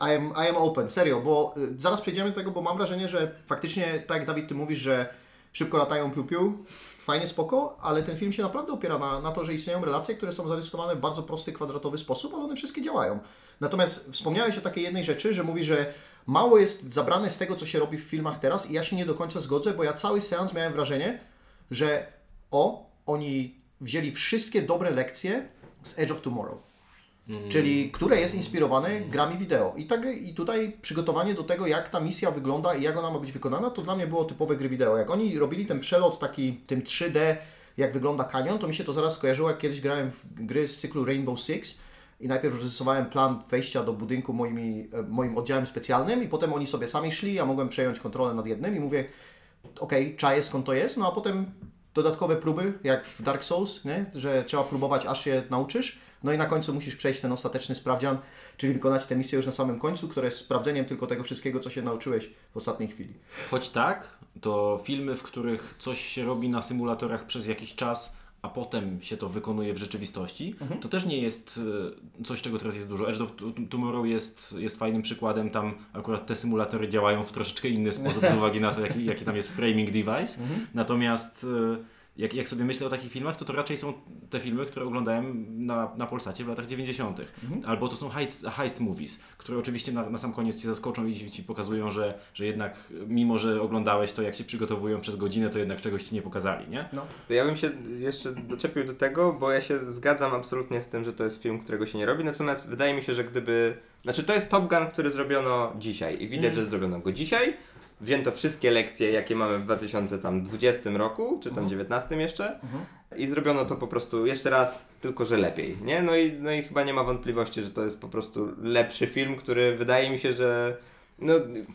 e, I am, I am open, serio, bo e, zaraz przejdziemy do tego, bo mam wrażenie, że faktycznie, tak jak Dawid, Ty mówisz, że szybko latają piu-piu, fajnie, spoko, ale ten film się naprawdę opiera na, na to, że istnieją relacje, które są zarysowane w bardzo prosty, kwadratowy sposób, ale one wszystkie działają. Natomiast wspomniałeś o takiej jednej rzeczy, że mówi, że mało jest zabrane z tego, co się robi w filmach teraz i ja się nie do końca zgodzę, bo ja cały seans miałem wrażenie, że o, oni wzięli wszystkie dobre lekcje z Edge of Tomorrow. Czyli które jest inspirowane grami wideo. I, tak, I tutaj przygotowanie do tego, jak ta misja wygląda i jak ona ma być wykonana, to dla mnie było typowe gry wideo. Jak oni robili ten przelot taki tym 3D, jak wygląda kanion, to mi się to zaraz skojarzyło, jak kiedyś grałem w gry z cyklu Rainbow Six i najpierw rysowałem plan wejścia do budynku moimi, e, moim oddziałem specjalnym i potem oni sobie sami szli, ja mogłem przejąć kontrolę nad jednym i mówię, okej, czaję skąd to jest, no a potem dodatkowe próby, jak w Dark Souls, nie? że trzeba próbować aż się nauczysz, no i na końcu musisz przejść ten ostateczny sprawdzian, czyli wykonać tę misję już na samym końcu, które jest sprawdzeniem tylko tego wszystkiego, co się nauczyłeś w ostatniej chwili. Choć tak, to filmy, w których coś się robi na symulatorach przez jakiś czas, a potem się to wykonuje w rzeczywistości, to też nie jest e, coś, czego teraz jest dużo. Edge of Tomorrow jest, jest fajnym przykładem. Tam akurat te symulatory działają w troszeczkę inny sposób z uwagi na to, jaki, jaki tam jest framing device. Natomiast e, jak, jak sobie myślę o takich filmach, to to raczej są te filmy, które oglądałem na, na Polsacie w latach 90. Albo to są heist, heist movies, które oczywiście na, na sam koniec Cię zaskoczą i Ci pokazują, że, że jednak mimo, że oglądałeś to, jak się przygotowują przez godzinę, to jednak czegoś Ci nie pokazali, nie? No. To ja bym się jeszcze doczepił do tego, bo ja się zgadzam absolutnie z tym, że to jest film, którego się nie robi, natomiast wydaje mi się, że gdyby... Znaczy to jest Top Gun, który zrobiono dzisiaj i widać, że zrobiono go dzisiaj. Wzięto wszystkie lekcje, jakie mamy w 2020 roku, czy tam 19 jeszcze i zrobiono to po prostu jeszcze raz, tylko że lepiej, nie? No i, no i chyba nie ma wątpliwości, że to jest po prostu lepszy film, który wydaje mi się, że no,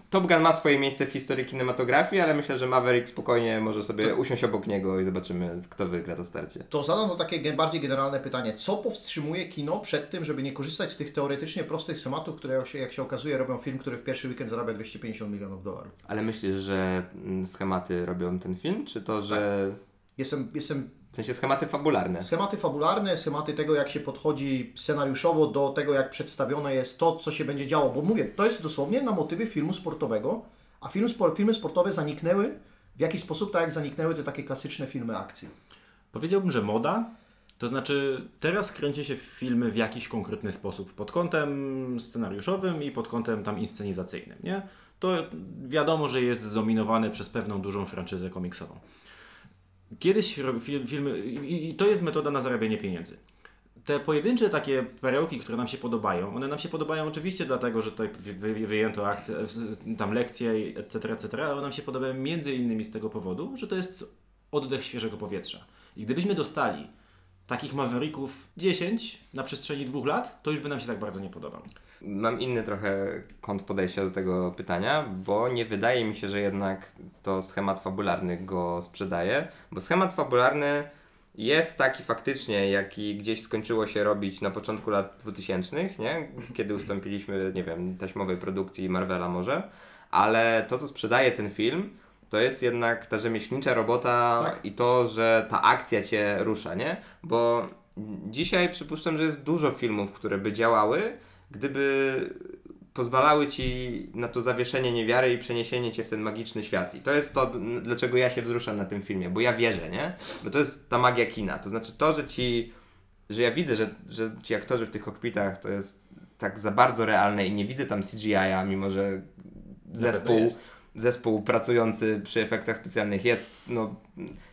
Top Gun ma swoje miejsce w historii kinematografii, ale myślę, że Maverick spokojnie może sobie usiąść obok niego i zobaczymy, kto wygra to starcie. To zadam to takie bardziej generalne pytanie. Co powstrzymuje kino przed tym, żeby nie korzystać z tych teoretycznie prostych schematów, które jak się, jak się okazuje robią film, który w pierwszy weekend zarabia 250 milionów dolarów? Ale myślisz, że mm, schematy robią ten film, czy to, że... Jestem, jestem W sensie schematy fabularne. Schematy fabularne, schematy tego, jak się podchodzi scenariuszowo do tego, jak przedstawione jest to, co się będzie działo. Bo mówię, to jest dosłownie na motywy filmu sportowego, a film, filmy sportowe zaniknęły w jakiś sposób, tak jak zaniknęły te takie klasyczne filmy akcji. Powiedziałbym, że moda. To znaczy, teraz kręci się filmy w jakiś konkretny sposób, pod kątem scenariuszowym i pod kątem tam inscenizacyjnym, nie? To wiadomo, że jest zdominowane przez pewną dużą franczyzę komiksową. Kiedyś ro- fil- filmy, i i to jest metoda na zarabianie pieniędzy. Te pojedyncze takie perełki, które nam się podobają, one nam się podobają oczywiście dlatego, że tutaj wy- wy- wyjęto akcje, tam lekcje, etc., etc., ale one nam się podobają między innymi z tego powodu, że to jest oddech świeżego powietrza. I gdybyśmy dostali takich Mavericków 10 na przestrzeni dwóch lat, to już by nam się tak bardzo nie podobał. Mam inny trochę kąt podejścia do tego pytania, bo nie wydaje mi się, że jednak to schemat fabularny go sprzedaje, bo schemat fabularny jest taki faktycznie, jaki gdzieś skończyło się robić na początku lat 2000, nie? Kiedy ustąpiliśmy, nie wiem, taśmowej produkcji Marvela może, ale to, co sprzedaje ten film, to jest jednak ta rzemieślnicza robota Tak. i to, że ta akcja cię rusza, nie? Bo dzisiaj przypuszczam, że jest dużo filmów, które by działały, gdyby pozwalały ci na to zawieszenie niewiary i przeniesienie cię w ten magiczny świat. I to jest to, dlaczego ja się wzruszam na tym filmie, bo ja wierzę, nie? Bo to jest ta magia kina. To znaczy to, że ci, że ja widzę, że, że ci aktorzy w tych kokpitach to jest tak za bardzo realne i nie widzę tam CGI-a, mimo że zespół. Zespół pracujący przy efektach specjalnych jest no,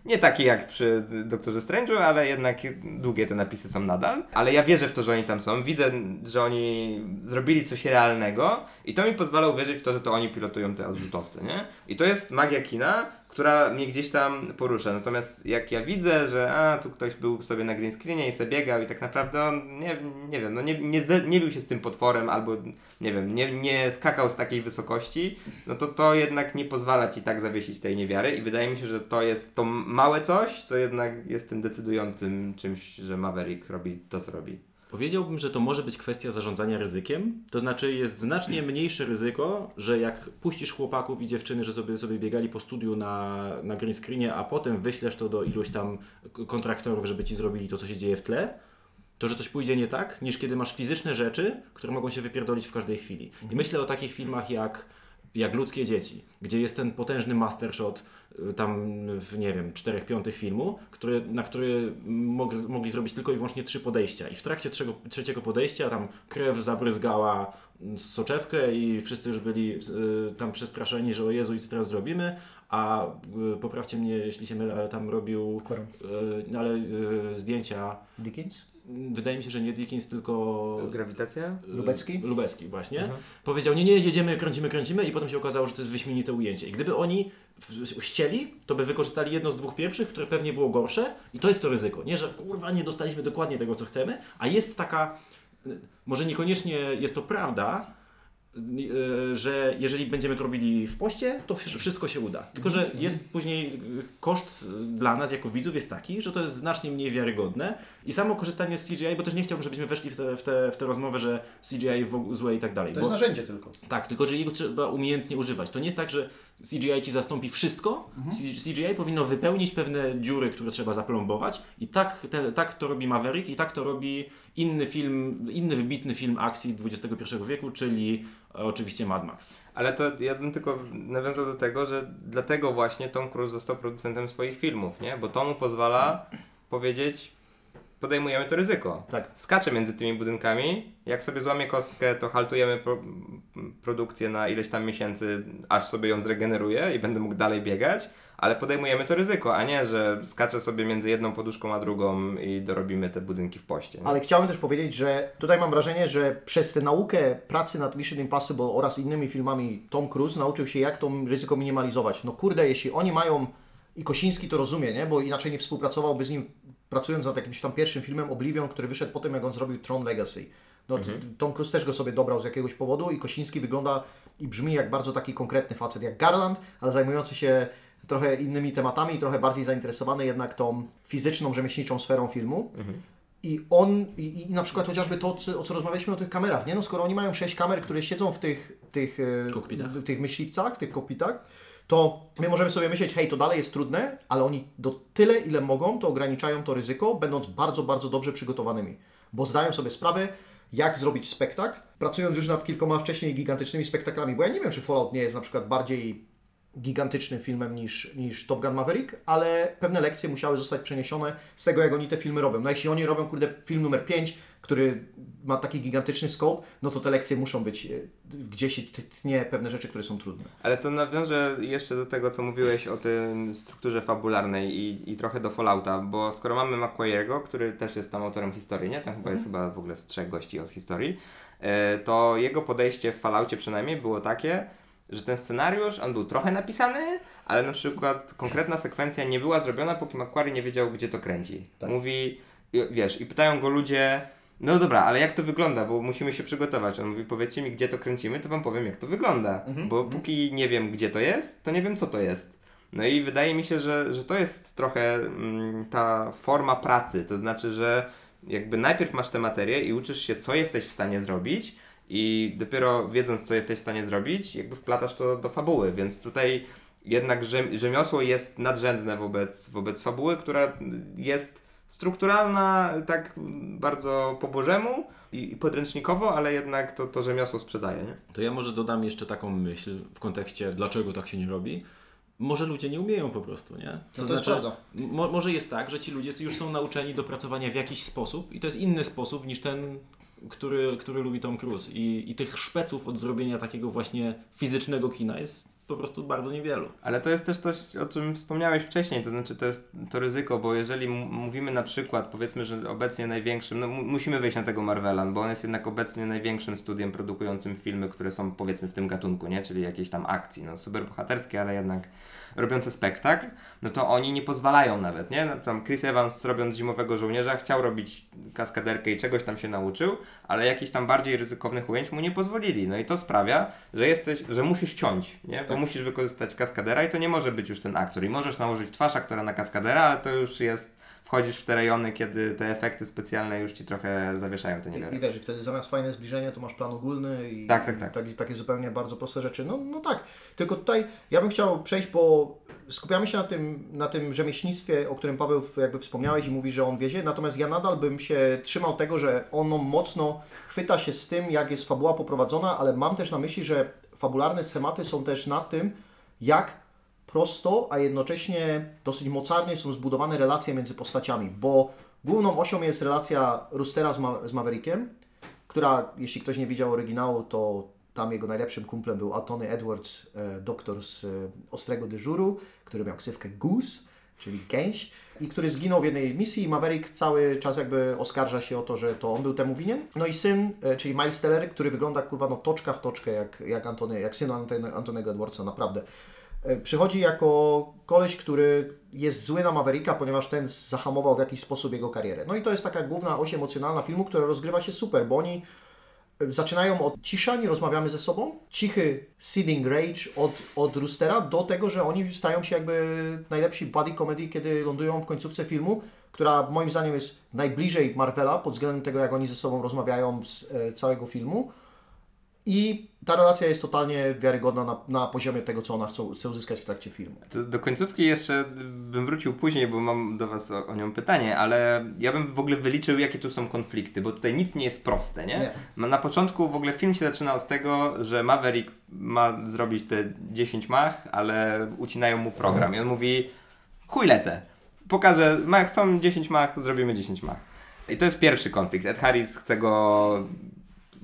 nie taki jak przy Doktorze Strange'u, ale jednak długie te napisy są nadal. Ale ja wierzę w to, że oni tam są. Widzę, że oni zrobili coś realnego i to mi pozwala uwierzyć w to, że to oni pilotują te odrzutowce, nie? I to jest magia kina, która mnie gdzieś tam porusza. Natomiast jak ja widzę, że a, tu ktoś był sobie na green screenie i sobie biegał i tak naprawdę on, nie, nie wiem, no nie, nie, nie bił się z tym potworem albo, nie wiem, nie, nie skakał z takiej wysokości, no to to jednak nie pozwala Ci tak zawiesić tej niewiary i wydaje mi się, że to jest to małe coś, co jednak jest tym decydującym czymś, że Maverick robi to, co robi. Powiedziałbym, że to może być kwestia zarządzania ryzykiem. To znaczy jest znacznie mniejsze ryzyko, że jak puścisz chłopaków i dziewczyny, że sobie, sobie biegali po studiu na, na green screenie, a potem wyślesz to do iluś tam kontraktorów, żeby ci zrobili to, co się dzieje w tle, to, że coś pójdzie nie tak, niż kiedy masz fizyczne rzeczy, które mogą się wypierdolić w każdej chwili. I myślę o takich filmach jak, jak Ludzkie Dzieci, gdzie jest ten potężny mastershot y, tam w, nie wiem, czterech piątych filmu, który, na który mogli, mogli zrobić tylko i wyłącznie trzy podejścia. I w trakcie trzeciego, trzeciego podejścia tam krew zabryzgała soczewkę i wszyscy już byli y, tam przestraszeni, że o Jezu, i co teraz zrobimy, a y, poprawcie mnie, jeśli się mylę, ale tam robił y, no ale y, zdjęcia Dickens? Wydaje mi się, że nie Dickens, tylko Grawitacja? Lubecki? Lubecki, właśnie. Mhm. Powiedział, nie, nie, jedziemy, kręcimy, kręcimy i potem się okazało, że to jest wyśmienite ujęcie. I gdyby oni ścieli, to by wykorzystali jedno z dwóch pierwszych, które pewnie było gorsze i to jest to ryzyko. Nie, że kurwa nie dostaliśmy dokładnie tego, co chcemy, a jest taka, może niekoniecznie jest to prawda, że jeżeli będziemy to robili w poście, to wsz- wszystko się uda. Tylko, że jest później y, koszt y, dla nas jako widzów jest taki, że to jest znacznie mniej wiarygodne i samo korzystanie z CGI, bo też nie chciałbym, żebyśmy weszli w tę w te, w te rozmowę, że CGI w ogóle złe i tak dalej. To bo- jest narzędzie tylko. tak, tylko że jego trzeba umiejętnie używać. To nie jest tak, że CGI ci zastąpi wszystko. C- CGI powinno wypełnić pewne dziury, które trzeba zaplombować. I tak, te, tak to robi Maverick i tak to robi inny film, inny wybitny film akcji XXI wieku, czyli e, oczywiście Mad Max. Ale to ja bym tylko nawiązał do tego, że dlatego właśnie Tom Cruise został producentem swoich filmów, nie? Bo to mu pozwala powiedzieć, podejmujemy to ryzyko. Tak. Skacze między tymi budynkami, jak sobie złamie kostkę, to haltujemy pro, produkcję na ileś tam miesięcy, aż sobie ją zregeneruje i będę mógł dalej biegać, ale podejmujemy to ryzyko, a nie, że skaczę sobie między jedną poduszką a drugą i dorobimy te budynki w poście. Nie? Ale chciałem też powiedzieć, że tutaj mam wrażenie, że przez tę naukę pracy nad Mission Impossible oraz innymi filmami Tom Cruise nauczył się, jak to ryzyko minimalizować. No kurde, jeśli oni mają, i Kosiński to rozumie, nie? bo inaczej nie współpracowałby z nim, pracując nad jakimś tam pierwszym filmem Oblivion, który wyszedł po tym, jak on zrobił Tron Legacy. No, t- Tom Cruise też go sobie dobrał z jakiegoś powodu i Kosiński wygląda i brzmi jak bardzo taki konkretny facet, jak Garland, ale zajmujący się trochę innymi tematami i trochę bardziej zainteresowany jednak tą fizyczną, rzemieślniczą sferą filmu. I on, i, i na przykład chociażby to, o co rozmawialiśmy o tych kamerach, nie? No skoro oni mają sześć kamer, które siedzą w tych, tych, e, w tych myśliwcach, w tych kokpitach, to my możemy sobie myśleć, hej, to dalej jest trudne, ale oni do tyle, ile mogą, to ograniczają to ryzyko, będąc bardzo, bardzo dobrze przygotowanymi. Bo zdają sobie sprawę, jak zrobić spektakl, pracując już nad kilkoma wcześniej gigantycznymi spektaklami. Bo ja nie wiem, czy Fallout nie jest na przykład bardziej gigantycznym filmem niż, niż Top Gun Maverick, ale pewne lekcje musiały zostać przeniesione z tego, jak oni te filmy robią. No jeśli oni robią, kurde, film numer 5, który ma taki gigantyczny scope, no to te lekcje muszą być, e, gdzieś tnie pewne rzeczy, które są trudne. Ale to nawiążę jeszcze do tego, co mówiłeś o tym strukturze fabularnej i, i trochę do Fallouta, bo skoro mamy McQuarrie'ego, który też jest tam autorem historii, nie? Tam chyba jest chyba w ogóle z trzech gości od historii, e, to jego podejście w Falloutie przynajmniej było takie, że ten scenariusz, on był trochę napisany, ale na przykład konkretna sekwencja nie była zrobiona, póki McQuarrie nie wiedział, gdzie to kręci. Tak. Mówi, wiesz, i pytają go ludzie, no dobra, ale jak to wygląda, bo musimy się przygotować. On mówi, powiedzcie mi, gdzie to kręcimy, to wam powiem, jak to wygląda. Bo póki nie wiem, gdzie to jest, to nie wiem, co to jest. No i wydaje mi się, że, że to jest trochę mm, ta forma pracy. To znaczy, że jakby najpierw masz tę materię i uczysz się, co jesteś w stanie zrobić, i dopiero wiedząc, co jesteś w stanie zrobić, jakby wplatasz to do fabuły. Więc tutaj jednak rzem- rzemiosło jest nadrzędne wobec, wobec fabuły, która jest strukturalna tak bardzo po bożemu i i podręcznikowo, ale jednak to, to rzemiosło sprzedaje. Nie? To ja może dodam jeszcze taką myśl w kontekście, dlaczego tak się nie robi. Może ludzie nie umieją po prostu, nie? No to jest prawda. Mo, może jest tak, że ci ludzie już są nauczeni do pracowania w jakiś sposób i to jest inny sposób niż ten, który, który lubi Tom Cruise. I, I tych szpeców od zrobienia takiego właśnie fizycznego kina jest po prostu bardzo niewielu. Ale to jest też coś, o czym wspomniałeś wcześniej, to znaczy to jest to ryzyko, bo jeżeli mówimy na przykład, powiedzmy, że obecnie największym, no mu- musimy wejść na tego Marvela, bo on jest jednak obecnie największym studiem produkującym filmy, które są powiedzmy w tym gatunku, nie? Czyli jakieś tam akcji, no superbohaterskie, ale jednak robiące spektakl, no to oni nie pozwalają nawet, nie? No, Tam Chris Evans robiąc Zimowego Żołnierza chciał robić kaskaderkę i czegoś tam się nauczył, ale jakichś tam bardziej ryzykownych ujęć mu nie pozwolili. No i to sprawia, że jesteś, że musisz ciąć, nie? Tak. musisz wykorzystać kaskadera i to nie może być już ten aktor. I możesz nałożyć twarz aktora na kaskadera, ale to już jest, wchodzisz w te rejony, kiedy te efekty specjalne już ci trochę zawieszają te I, wiesz, i wtedy zamiast fajne zbliżenie, to masz plan ogólny i Tak, tak, tak. i takie zupełnie bardzo proste rzeczy. No, no tak, tylko tutaj ja bym chciał przejść, bo skupiamy się na tym, na tym rzemieślnictwie, o którym Paweł jakby wspomniałeś i mówi, że on wiezie, natomiast ja nadal bym się trzymał tego, że ono mocno chwyta się z tym, jak jest fabuła poprowadzona, ale mam też na myśli, że fabularne schematy są też na tym, jak prosto, a jednocześnie dosyć mocarnie są zbudowane relacje między postaciami, bo główną osią jest relacja Roostera z, Ma- z Maverickiem, która, jeśli ktoś nie widział oryginału, to tam jego najlepszym kumplem był Antony Edwards, e, doktor z e, Ostrego Dyżuru, który miał ksywkę Goose, czyli gęś, i który zginął w jednej misji i Maverick cały czas jakby oskarża się o to, że to on był temu winien. No i syn, e, czyli Miles Teller, który wygląda kurwa no toczka w toczkę jak, jak, Antony, jak syn Antonego Edwardsa, naprawdę. E, Przychodzi jako koleś, który jest zły na Mavericka, ponieważ ten zahamował w jakiś sposób jego karierę. No i to jest taka główna oś emocjonalna filmu, która rozgrywa się super, bo oni zaczynają od ciszań, rozmawiamy ze sobą, cichy seething rage od, od Roostera do tego, że oni stają się jakby najlepsi buddy comedy, kiedy lądują w końcówce filmu, która moim zdaniem jest najbliżej Marvela pod względem tego, jak oni ze sobą rozmawiają z e, całego filmu. I ta relacja jest totalnie wiarygodna na, na poziomie tego, co ona chce, chce uzyskać w trakcie filmu. To do końcówki jeszcze bym wrócił później, bo mam do Was o, o nią pytanie, ale ja bym w ogóle wyliczył, jakie tu są konflikty, bo tutaj nic nie jest proste, nie? Nie. Na początku w ogóle film się zaczyna od tego, że Maverick ma zrobić te 10 mach, ale ucinają mu program i on mówi chuj lecę, pokażę, ma, chcą 10 mach, zrobimy 10 mach. I to jest pierwszy konflikt. Ed Harris chce go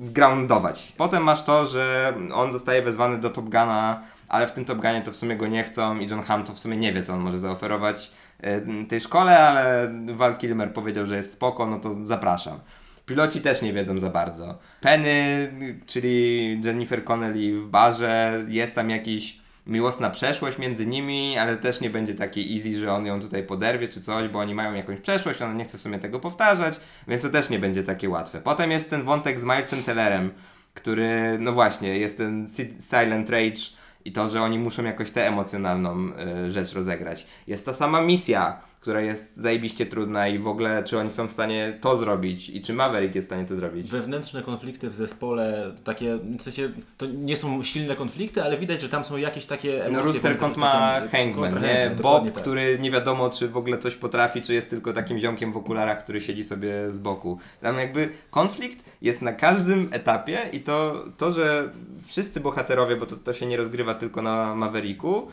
zgroundować. Potem masz to, że on zostaje wezwany do Top Guna, ale w tym Top Gunie to w sumie go nie chcą i John Hamm to w sumie nie wie, co on może zaoferować e, tej szkole, ale Val Kilmer powiedział, że jest spoko, no to zapraszam. Piloci też nie wiedzą za bardzo. Penny, czyli Jennifer Connelly w barze, jest tam jakiś miłosna przeszłość między nimi, ale też nie będzie takiej easy, że on ją tutaj poderwie czy coś, bo oni mają jakąś przeszłość, ona nie chce w sumie tego powtarzać, więc to też nie będzie takie łatwe. Potem jest ten wątek z Milesem Tellerem, który, no właśnie, jest ten si- silent rage i to, że oni muszą jakoś tę emocjonalną y, rzecz rozegrać. Jest ta sama misja, która jest zajebiście trudna i w ogóle, czy oni są w stanie to zrobić i czy Maverick jest w stanie to zrobić. Wewnętrzne konflikty w zespole, takie, w sensie, to nie są silne konflikty, ale widać, że tam są jakieś takie emocje. No Rooster Kont ma. Hangman, nie? Hangman, Bob, tak. który nie wiadomo, czy w ogóle coś potrafi, czy jest tylko takim ziomkiem w okularach, który siedzi sobie z boku. Tam jakby konflikt jest na każdym etapie i to, to że wszyscy bohaterowie, bo to, to się nie rozgrywa tylko na Mavericku,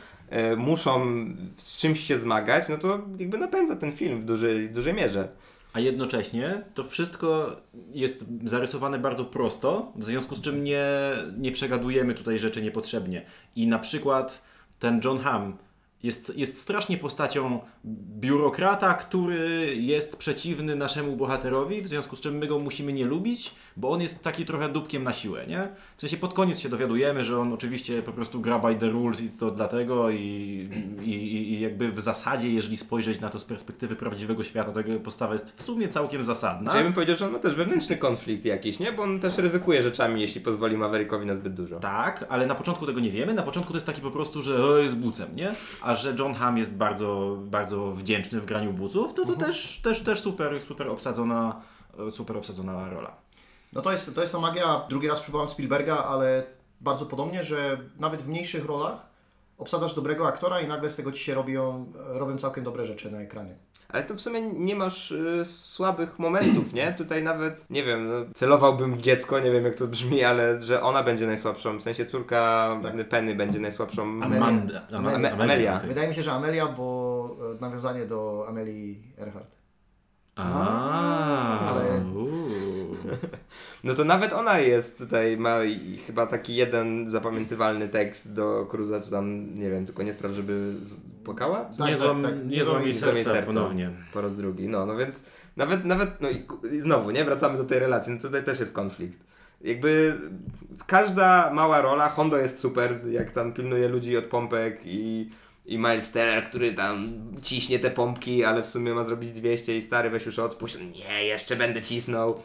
muszą z czymś się zmagać, no to jakby napędza ten film w dużej, dużej mierze. A jednocześnie to wszystko jest zarysowane bardzo prosto, w związku z czym nie, nie przegadujemy tutaj rzeczy niepotrzebnie. I na przykład ten John Hamm jest, jest strasznie postacią biurokrata, który jest przeciwny naszemu bohaterowi, w związku z czym my go musimy nie lubić, bo on jest taki trochę dupkiem na siłę, nie? W sensie pod koniec się dowiadujemy, że on oczywiście po prostu gra by the rules i to dlatego i, i, i- jakby w zasadzie, jeżeli spojrzeć na to z perspektywy prawdziwego świata, to jego postawa jest w sumie całkiem zasadna. Znaczy, ja bym powiedział, że on ma też wewnętrzny konflikt jakiś, nie? Bo on też ryzykuje rzeczami, jeśli pozwoli Maverickowi na zbyt dużo. Tak, ale na początku tego nie wiemy. Na początku to jest taki po prostu, że jest bucem, nie? A że John Hamm jest bardzo, bardzo wdzięczny w graniu buców, no to też, też, też super, super obsadzona, super obsadzona rola. No to jest, to jest ta magia, drugi raz przywołam Spielberga, ale bardzo podobnie, że nawet w mniejszych rolach obsadzasz dobrego aktora i nagle z tego ci się robią, robią całkiem dobre rzeczy na ekranie. Ale to w sumie nie masz y, słabych momentów, nie? Tutaj nawet, nie wiem, no, celowałbym w dziecko, nie wiem jak to brzmi, ale że ona będzie najsłabszą, w sensie córka Tak. Penny będzie najsłabszą. Amelia. Amanda- Amelia. Amelia. okej. Wydaje mi się, że Amelia, bo e, nawiązanie do Amelii Earhart. A, Ale-. No to nawet ona jest tutaj, ma chyba taki jeden zapamiętywalny tekst do Cruza, czy tam, nie wiem, tylko nie spraw, żeby płakała? Tak, nie złam, tak, tak. nie złam jej serca serca. ponownie. Po raz drugi, no, no więc nawet, nawet, no i, znowu, nie, wracamy do tej relacji, no tutaj też jest konflikt. Jakby każda mała rola, Hondo jest super, jak tam pilnuje ludzi od pompek i, i Miles Teller, który tam ciśnie te pompki, ale w sumie ma zrobić 200 i stary weź już odpuść, nie, jeszcze będę cisnął.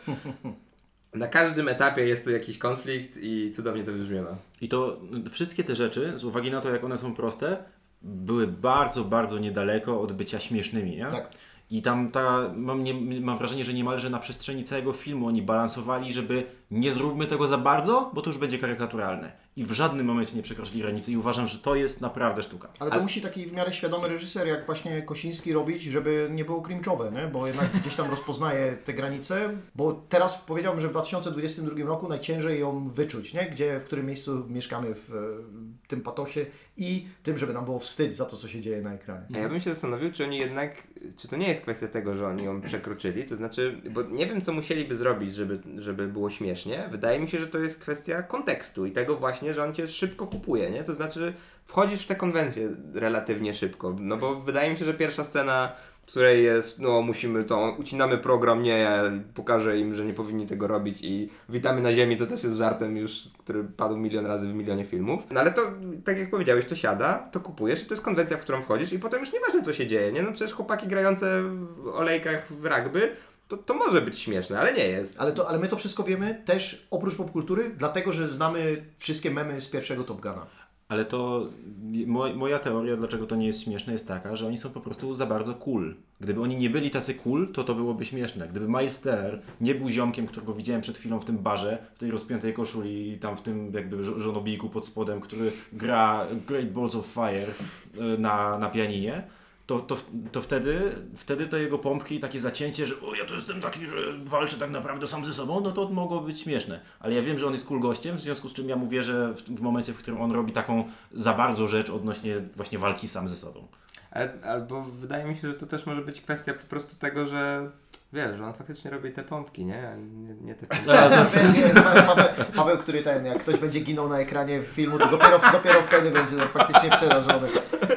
Na każdym etapie jest tu jakiś konflikt i cudownie to wybrzmiewa. I to wszystkie te rzeczy, z uwagi na to, jak one są proste, były bardzo, bardzo niedaleko od bycia śmiesznymi, nie? Tak. I tam ta, mam, nie, mam wrażenie, że niemalże na przestrzeni całego filmu oni balansowali, żeby nie zróbmy tego za bardzo, bo to już będzie karykaturalne. I w żadnym momencie nie przekroczyli granicy i uważam, że to jest naprawdę sztuka. Ale to Ale- musi taki w miarę świadomy reżyser, jak właśnie Kosiński robić, żeby nie było cringe'owe, nie? bo jednak gdzieś tam rozpoznaje te granice, bo teraz powiedziałbym, że w 2022 roku najciężej ją wyczuć, nie? Gdzie, w którym miejscu mieszkamy w e, tym patosie i tym, żeby nam było wstyd za to, co się dzieje na ekranie. A ja bym się zastanowił, czy oni jednak, czy to nie jest kwestia tego, że oni ją przekroczyli, to znaczy, bo nie wiem, co musieliby zrobić, żeby, żeby było śmiesznie. Wydaje mi się, że to jest kwestia kontekstu i tego właśnie, że on cię szybko kupuje, nie? To znaczy, wchodzisz w tę konwencję relatywnie szybko, no bo wydaje mi się, że pierwsza scena, w której jest, no musimy to, ucinamy program, nie, ja pokażę im, że nie powinni tego robić i witamy na ziemi, co też jest żartem już, który padł milion razy w milionie filmów. No ale to, tak jak powiedziałeś, to siada, to kupujesz i to jest konwencja, w którą wchodzisz i potem już nieważne, co się dzieje, nie? No przecież chłopaki grające w olejkach w rugby, to, to może być śmieszne, ale nie jest. Ale, to, ale my to wszystko wiemy też oprócz popkultury, dlatego że znamy wszystkie memy z pierwszego Top Guna. Ale to mo- moja teoria, dlaczego to nie jest śmieszne, jest taka, że oni są po prostu za bardzo cool. Gdyby oni nie byli tacy cool, to to byłoby śmieszne. Gdyby Miles Teller nie był ziomkiem, którego widziałem przed chwilą w tym barze, w tej rozpiętej koszuli i tam w tym jakby żo- żonobijku pod spodem, który gra Great Balls of Fire y, na, na pianinie, to, to, to wtedy, wtedy te jego pompki i takie zacięcie, że o ja to jestem taki, że walczę tak naprawdę sam ze sobą, no to mogło być śmieszne. Ale ja wiem, że on jest cool gościem, w związku z czym ja mu wierzę w, w momencie, w którym on robi taką za bardzo rzecz odnośnie właśnie walki sam ze sobą. Albo wydaje mi się, że to też może być kwestia po prostu tego, że wiesz, że on faktycznie robi te pompki, nie? A nie, nie te pompki. Paweł, Paweł, który ten, jak ktoś będzie ginął na ekranie filmu, to dopiero, dopiero wtedy będzie faktycznie przerażony.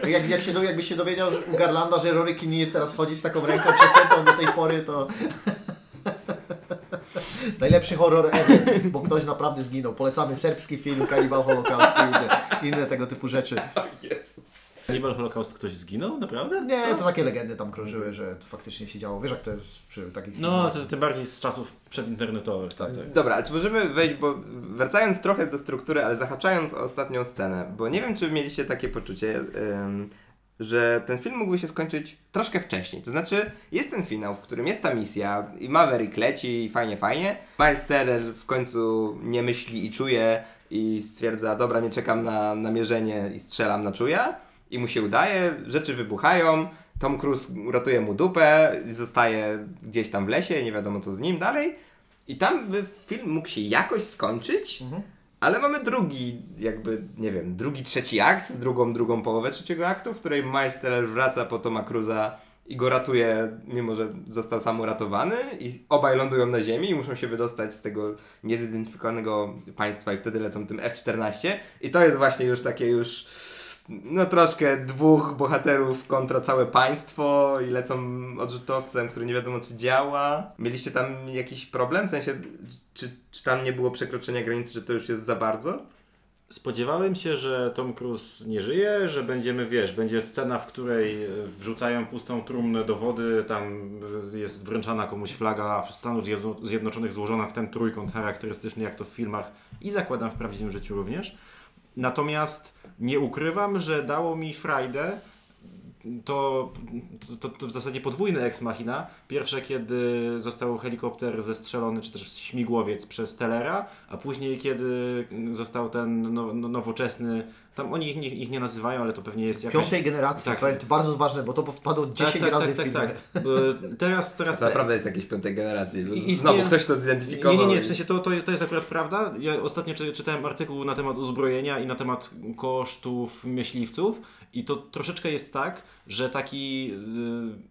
Jak, jak się, do- jakbyś się dowiedział u Garlanda, że Rory Kinnear teraz chodzi z taką ręką przeciętą do tej pory, to... Najlepszy horror ever, bo ktoś naprawdę zginął. Polecamy serbski film Cannibal Holocaust i inne, inne tego typu rzeczy. Jezus. Cannibal Holocaust ktoś zginął? Naprawdę? Nie, Co? to takie legendy tam krążyły, że to faktycznie się działo. Wiesz jak to jest przy takich No, to tym bardziej z czasów przedinternetowych. Tak, tak. Dobra, ale czy możemy wejść, bo wracając trochę do struktury, ale zahaczając o ostatnią scenę, bo nie wiem, czy mieliście takie poczucie, ym, że ten film mógłby się skończyć troszkę wcześniej. To znaczy, jest ten finał, w którym jest ta misja i Maverick leci i fajnie, fajnie. Miles Teller w końcu nie myśli i czuje i stwierdza, dobra, nie czekam na namierzenie i strzelam na czuja. I mu się udaje, rzeczy wybuchają, Tom Cruise uratuje mu dupę, i zostaje gdzieś tam w lesie, nie wiadomo co z nim dalej. I tam film mógł się jakoś skończyć, ale mamy drugi, jakby, nie wiem, drugi, trzeci akt, drugą, drugą połowę trzeciego aktu, w której Miles Teller wraca po Toma Cruza i go ratuje, mimo że został sam uratowany i obaj lądują na ziemi i muszą się wydostać z tego niezidentyfikowanego państwa i wtedy lecą tym F-14 i to jest właśnie już takie już no troszkę dwóch bohaterów kontra całe państwo i lecą odrzutowcem, który nie wiadomo czy działa. Mieliście tam jakiś problem? W sensie, czy, czy tam nie było przekroczenia granicy, że to już jest za bardzo? Spodziewałem się, że Tom Cruise nie żyje, że będziemy, wiesz, będzie scena, w której wrzucają pustą trumnę do wody, tam jest wręczana komuś flaga Stanów Zjedno- Zjednoczonych złożona w ten trójkąt charakterystyczny, jak to w filmach i zakładam w prawdziwym życiu również. Natomiast nie ukrywam, że dało mi frajdę to, to, to w zasadzie podwójny ex machina. Pierwsze, kiedy został helikopter zestrzelony, czy też śmigłowiec przez Telera, a później, kiedy został ten no, no, nowoczesny Tam oni ich nie, ich nie nazywają, ale to pewnie jest jakaś... Piątej generacji, Tak. powiem, to bardzo ważne, bo to wpadło 10 razy w tak, filmie. tak, tak. Bo Teraz, teraz To naprawdę jest jakieś piątej generacji. I- i Znowu istnieje- ktoś to Nie, zidentyfikował. nie, nie, i- w sensie to, to, to jest akurat prawda. Ja ostatnio czy, czytałem artykuł na temat uzbrojenia i na temat kosztów myśliwców i to troszeczkę jest tak, że taki,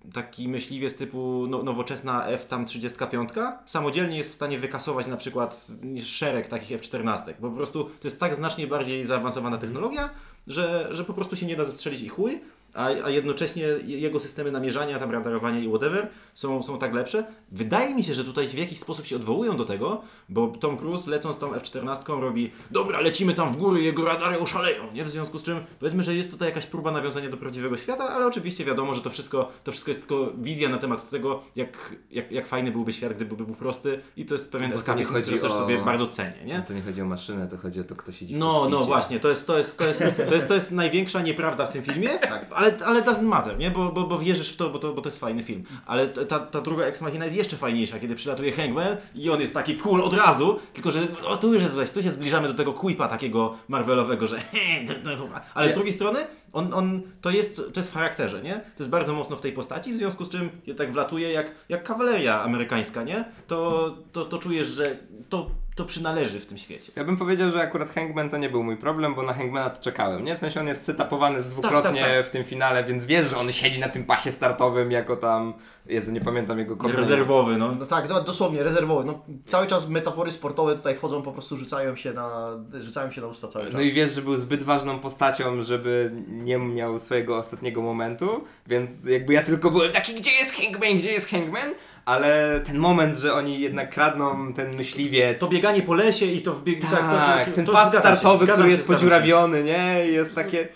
y, taki myśliwiec typu no, nowoczesna F tam 35 samodzielnie jest w stanie wykasować na przykład szereg takich F14, bo po prostu to jest tak znacznie bardziej zaawansowana technologia, że, że po prostu się nie da zestrzelić i chuj, a, a jednocześnie jego systemy namierzania, tam radarowania i whatever są, są tak lepsze. Wydaje mi się, że tutaj w jakiś sposób się odwołują do tego, bo Tom Cruise lecąc tą F-14 robi dobra, lecimy tam w góry, jego radary oszaleją, nie? W związku z czym powiedzmy, że jest tutaj jakaś próba nawiązania do prawdziwego świata, ale oczywiście wiadomo, że to wszystko, to wszystko jest tylko wizja na temat tego, jak, jak, jak fajny byłby świat, gdyby był prosty i to jest pewien Bo nie eskapizm, chodzi który też o- sobie bardzo cenię, nie? No to nie chodzi o maszynę, to chodzi o to, kto siedzi w No, no właśnie, to jest, to jest, to jest, to jest, to jest największa nieprawda w tym filmie, ale, ale doesn't matter, nie? Bo, bo, bo wierzysz w to, bo to, bo to jest fajny film. Ale ta, ta druga Ex Machina jest jeszcze fajniejsza, kiedy przylatuje Hangman i on jest taki cool od razu, tylko że o, tu już jest weź, tu się zbliżamy do tego quipa takiego Marvelowego, że ale z drugiej strony on, on to, jest, to jest w charakterze, nie? To jest bardzo mocno w tej postaci, w związku z czym je tak wlatuje jak, jak kawaleria amerykańska, nie? To, to, to czujesz, że to, to przynależy w tym świecie. Ja bym powiedział, że akurat Hangman to nie był mój problem, bo na Hangmana to czekałem, nie? W sensie on jest setupowany dwukrotnie tak, tak. w tym finale, więc wiesz, że on siedzi na tym pasie startowym jako tam... Jezu, nie pamiętam jego kompletnie. Rezerwowy, no. No tak, no, dosłownie, rezerwowy. No, cały czas metafory sportowe tutaj wchodzą, po prostu rzucają się na, rzucają się na usta cały czas. No i wiesz, że był zbyt ważną postacią, żeby nie miał swojego ostatniego momentu, więc jakby ja tylko byłem taki, gdzie jest Hangman, gdzie jest Hangman? Ale ten moment, że oni jednak kradną ten myśliwiec, To bieganie po lesie i to wbieg... tak, to, ten to pas się, startowy, zgadzam który się, jest się. podziurawiony, nie? Jest takie...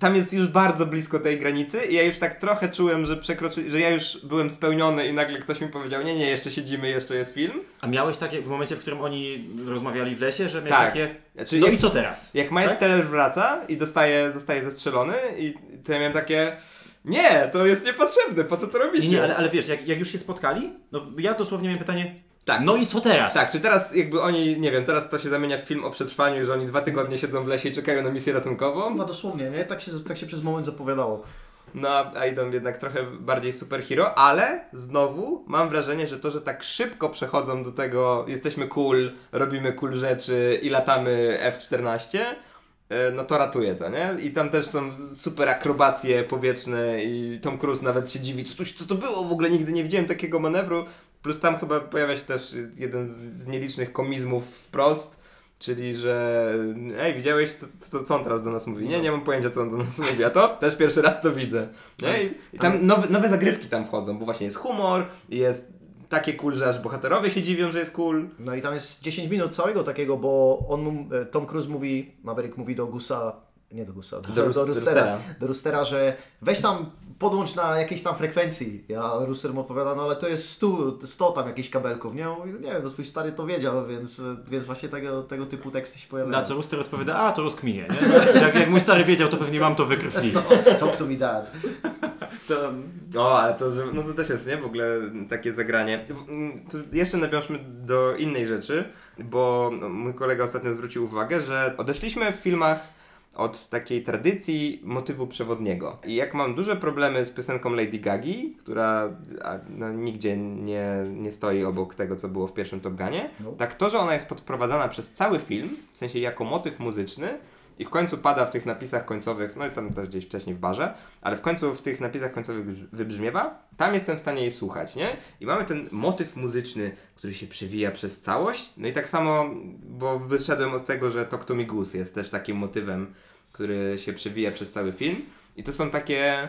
Tam jest już bardzo blisko tej granicy i ja już tak trochę czułem, że przekroczy, że ja już byłem spełniony i nagle ktoś mi powiedział, nie, nie, jeszcze siedzimy, jeszcze jest film. A miałeś takie w momencie, w którym oni rozmawiali w lesie, że miałeś Tak. takie... Znaczy, no jak- i co teraz? Jak Miles Tak? Wraca i dostaje, zostaje zestrzelony i to ja miałem takie nie, to jest niepotrzebne, po co to robicie? Nie, nie, ale, ale wiesz, jak, jak już się spotkali, no ja dosłownie miałem pytanie, Tak. no i co teraz? Tak, czy teraz jakby oni, nie wiem, teraz to się zamienia w film o przetrwaniu, że oni dwa tygodnie siedzą w lesie i czekają na misję ratunkową? Chyba dosłownie, nie? Tak się, tak się przez moment zapowiadało. No, a idą jednak trochę bardziej superhero, ale znowu mam wrażenie, że to, że tak szybko przechodzą do tego, jesteśmy cool, robimy cool rzeczy i latamy F-14, e, no to ratuje to, nie? I tam też są super akrobacje powietrzne i Tom Cruise nawet się dziwi, co, tu, co to było w ogóle, nigdy nie widziałem takiego manewru. Plus tam chyba pojawia się też jeden z, nielicznych komizmów wprost, Czyli, że ej, widziałeś, co, co, co on teraz do nas mówi? Nie, nie mam pojęcia, co on do nas mówi, a to też pierwszy raz to widzę. Nie? I, i tam nowe, nowe zagrywki tam wchodzą, bo właśnie jest humor, jest takie cool, że aż bohaterowie się dziwią, że jest cool. No i tam jest 10 minut całego takiego, bo on, e, Tom Cruise mówi, Maverick mówi do Gusa, nie do Gusa, do, Do do, Rus- do Roostera, Roostera. do Roostera, że weź tam podłącz na jakiejś tam frekwencji. Ja Rooster mu odpowiada, no ale to jest 100, 100 tam jakichś kabelków, nie? Mówi, nie wiem, no twój stary to wiedział, więc, więc właśnie tego, tego typu teksty się pojawiają. Na co Rooster odpowiada, a to rozkminie, nie? Jak, jak mój stary wiedział, to pewnie mam to we krwi. Talk to me dad. To, O, ale to, że, no to też jest, nie? W ogóle takie zagranie. To jeszcze nawiążmy do innej rzeczy, bo no, mój kolega ostatnio zwrócił uwagę, że odeszliśmy w filmach od takiej tradycji motywu przewodniego. I jak mam duże problemy z piosenką Lady Gagi, która a, no, nigdzie nie, nie stoi obok tego, co było w pierwszym Top Gunie, No. tak to, że ona jest podprowadzana przez cały film, w sensie jako motyw muzyczny, i w końcu pada w tych napisach końcowych, no i tam też gdzieś wcześniej w barze, ale w końcu w tych napisach końcowych wybrzmiewa, tam jestem w stanie jej słuchać, nie? I mamy ten motyw muzyczny, który się przewija przez całość. No i tak samo, bo wyszedłem od tego, że Talk to Me Goose jest też takim motywem, który się przewija przez cały film. I to są takie,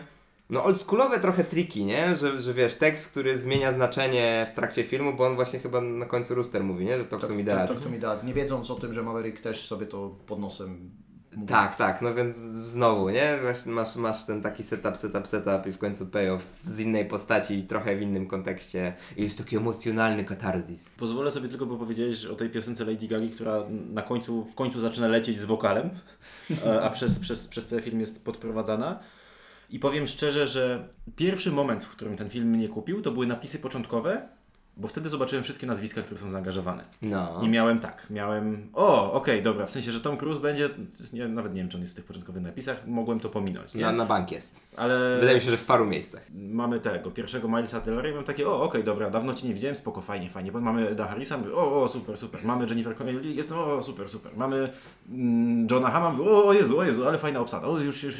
no oldschoolowe trochę triki, nie? Że, że wiesz, tekst, który zmienia znaczenie w trakcie filmu, bo on właśnie chyba na końcu Rooster mówi, nie? Że Talk to Me Dad. Talk to dad. Nie wiedząc o tym, że Maverick też sobie to pod nosem Tak, tak, no więc znowu, nie? Właśnie masz, masz ten taki setup, setup, setup i w końcu payoff z innej postaci i trochę w innym kontekście. I jest taki emocjonalny katarzis. Pozwolę sobie tylko powiedzieć o tej piosence Lady Gagi, która na końcu, w końcu zaczyna lecieć z wokalem, e, a przez, przez, przez cały film jest podprowadzana. I powiem szczerze, że pierwszy moment, w którym ten film mnie kupił, to były napisy początkowe Bo wtedy zobaczyłem wszystkie nazwiska, które są zaangażowane. No. I miałem tak, miałem, o, okej, dobra, w sensie, że Tom Cruise będzie, nawet nie wiem, czy on jest w tych początkowych napisach, mogłem to pominąć, nie? Na, na bank jest. Ale Wydaje mi się, że w paru miejscach. mamy tego, pierwszego Milesa Tellera i mam takie, o, okej, dobra, dawno Cię nie widziałem, spoko, fajnie, fajnie. Mamy Eda Harrisa, mówię, o, o, super, super. Mamy Jennifer Connelly, jestem, o, super, super. Mamy Johna Hama, mówię, o, o Jezu, o Jezu, ale fajna obsada, o, już, już,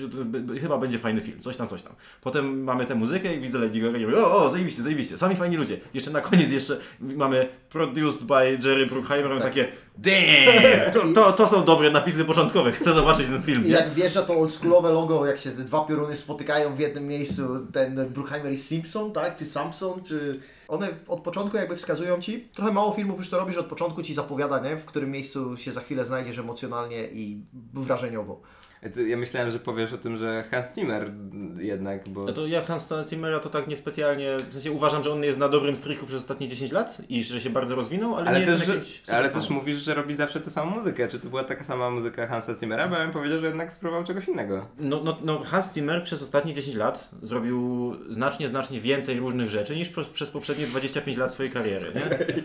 chyba będzie fajny film, coś tam, coś tam. Potem mamy tę muzykę i widzę Lady Gaga i mówię, o, o, zajebiście, zajebiście, sami fajni ludzie. Jeszcze na koniec jeszcze mamy produced by Jerry Bruckheimer, mam takie, damn, to, to, to są dobre napisy początkowe, chcę zobaczyć ten film, I jak wjeżdża to oldschoolowe logo, jak się te dwa pioruny spotykają w jednym miejscu, ten Bruckheimer i Simpson, tak? Czy Samson, czy... One od początku jakby wskazują Ci, trochę mało filmów już to robi, że od początku Ci zapowiada, nie? W którym miejscu się za chwilę znajdziesz emocjonalnie i wrażeniowo. Ja myślałem, że powiesz o tym, że Hans Zimmer jednak, bo... No to ja Hansa Zimmera to tak niespecjalnie, w sensie uważam, że on jest na dobrym strychu przez ostatnie 10 lat i że się bardzo rozwinął, ale, Ale, nie też, jest że, jakimś ale też mówisz, że robi zawsze tę samą muzykę. Czy to była taka sama muzyka Hansa Zimmera? Bo ja bym powiedział, że jednak spróbował czegoś innego. No, no, no Hans Zimmer przez ostatnie 10 lat zrobił znacznie, znacznie więcej różnych rzeczy niż pro, przez poprzednie 25 lat swojej kariery, nie? Okej,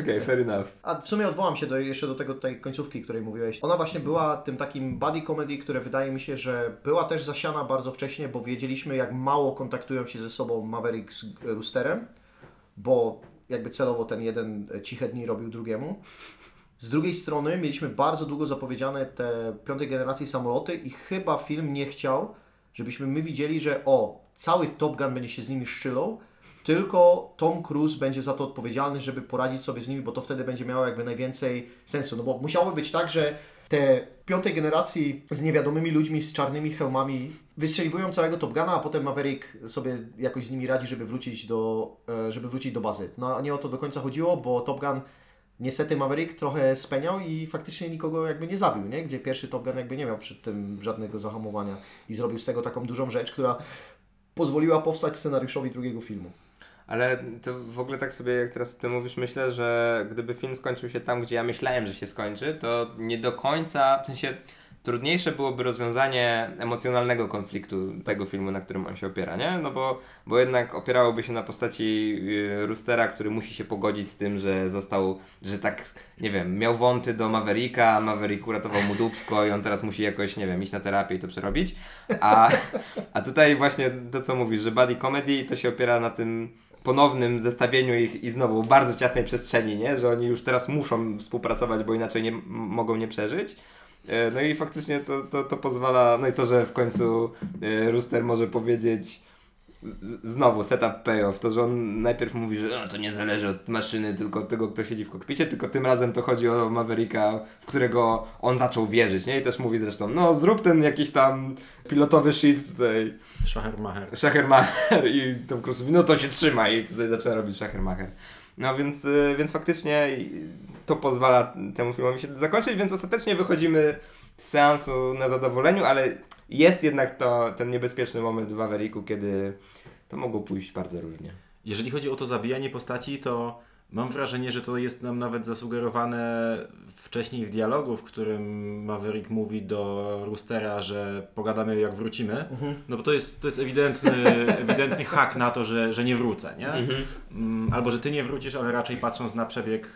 okay, fair enough. A w sumie odwołam się do, jeszcze do tego tej końcówki, której mówiłeś. Ona właśnie była tym takim buddy comedy, które wydaje mi się, że była też zasiana bardzo wcześnie, bo wiedzieliśmy jak mało kontaktują się ze sobą Maverick z Roosterem, bo jakby celowo ten jeden ciche dni robił drugiemu. Z drugiej strony mieliśmy bardzo długo zapowiedziane te piątej generacji samoloty i chyba film nie chciał, żebyśmy my widzieli, że o, cały Top Gun będzie się z nimi szczylał, tylko Tom Cruise będzie za to odpowiedzialny, żeby poradzić sobie z nimi, bo to wtedy będzie miało jakby najwięcej sensu. No bo musiałoby być tak, że te piątej generacji z niewiadomymi ludźmi z czarnymi hełmami wystrzeliwują całego Top Guna, a potem Maverick sobie jakoś z nimi radzi, żeby wrócić do, e, żeby wrócić do bazy. No a nie o to do końca chodziło, bo Top Gun niestety Maverick trochę speniał i faktycznie nikogo jakby nie zabił, nie? Gdzie pierwszy Top Gun jakby nie miał przed tym żadnego zahamowania i zrobił z tego taką dużą rzecz, która pozwoliła powstać scenariuszowi drugiego filmu. Ale to w ogóle tak sobie, jak teraz o tym mówisz, myślę, że gdyby film skończył się tam, gdzie ja myślałem, że się skończy, to nie do końca, w sensie trudniejsze byłoby rozwiązanie emocjonalnego konfliktu tego filmu, na którym on się opiera, nie? No bo, bo jednak opierałoby się na postaci yy, Roostera, który musi się pogodzić z tym, że został, że tak, nie wiem, miał wąty do Mavericka, Maverick uratował mu dupsko i on teraz musi jakoś, nie wiem, iść na terapię i to przerobić. A, a tutaj właśnie to, co mówisz, że buddy comedy to się opiera na tym ponownym zestawieniu ich i znowu w bardzo ciasnej przestrzeni, nie? że oni już teraz muszą współpracować, bo inaczej nie mogą nie przeżyć. E, No i faktycznie to, to, to pozwala, no i to, że w końcu e, Rooster może powiedzieć znowu setup payoff, to że on najpierw mówi, że no, to nie zależy od maszyny, tylko od tego, kto siedzi w kokpicie, tylko tym razem to chodzi o Mavericka, w którego on zaczął wierzyć, nie? I też mówi zresztą, no zrób ten jakiś tam pilotowy shit tutaj, Schachermacher. Schachermacher i Tom Cruise mówi, no to się trzyma i tutaj zaczyna robić Schachermacher. No więc, y, więc faktycznie to pozwala temu filmowi się zakończyć, więc ostatecznie wychodzimy z seansu na zadowoleniu, ale jest jednak to, ten niebezpieczny moment w Mavericku, kiedy to mogło pójść bardzo różnie. Jeżeli chodzi o to zabijanie postaci, to mam wrażenie, że to jest nam nawet zasugerowane wcześniej w dialogu, w którym Maverick mówi do Roostera, że pogadamy jak wrócimy. No bo to jest, to jest ewidentny, ewidentny hak na to, że, że nie wrócę, nie? Mm, Albo że ty nie wrócisz, ale raczej patrząc na przebieg,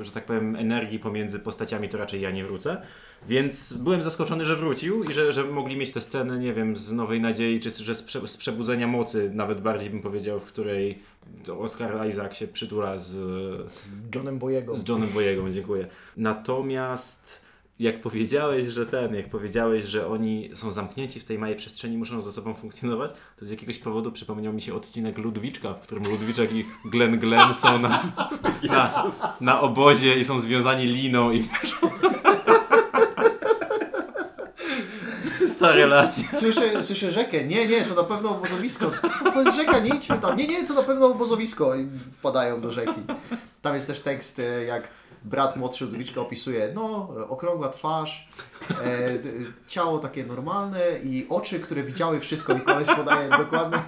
y, że tak powiem, energii pomiędzy postaciami, to raczej ja nie wrócę. Więc byłem zaskoczony, że wrócił i że, że mogli mieć tę scenę, nie wiem, z Nowej Nadziei, czy z, że z, prze, z Przebudzenia Mocy, nawet bardziej bym powiedział, w której Oscar Isaac się przytula z, z, Johnem Boyego. z Johnem Boyegą, dziękuję. Natomiast jak powiedziałeś, że ten, jak powiedziałeś, że oni są zamknięci w tej małej przestrzeni, muszą ze sobą funkcjonować, to z jakiegoś powodu przypomniał mi się odcinek Ludwiczka, w którym Ludwiczek i Glenn Glenn są na, na, na obozie i są związani liną i ta relacja. Słyszę, słyszę rzekę. Nie, nie, to na pewno obozowisko. Co to jest rzeka? Nie idźmy tam. Nie, nie, to na pewno obozowisko. I wpadają do rzeki. Tam jest też tekst, e, jak brat młodszy Ludwiczka opisuje, no, okrągła twarz, e, ciało takie normalne i oczy, które widziały wszystko. I koleś podaje dokładny,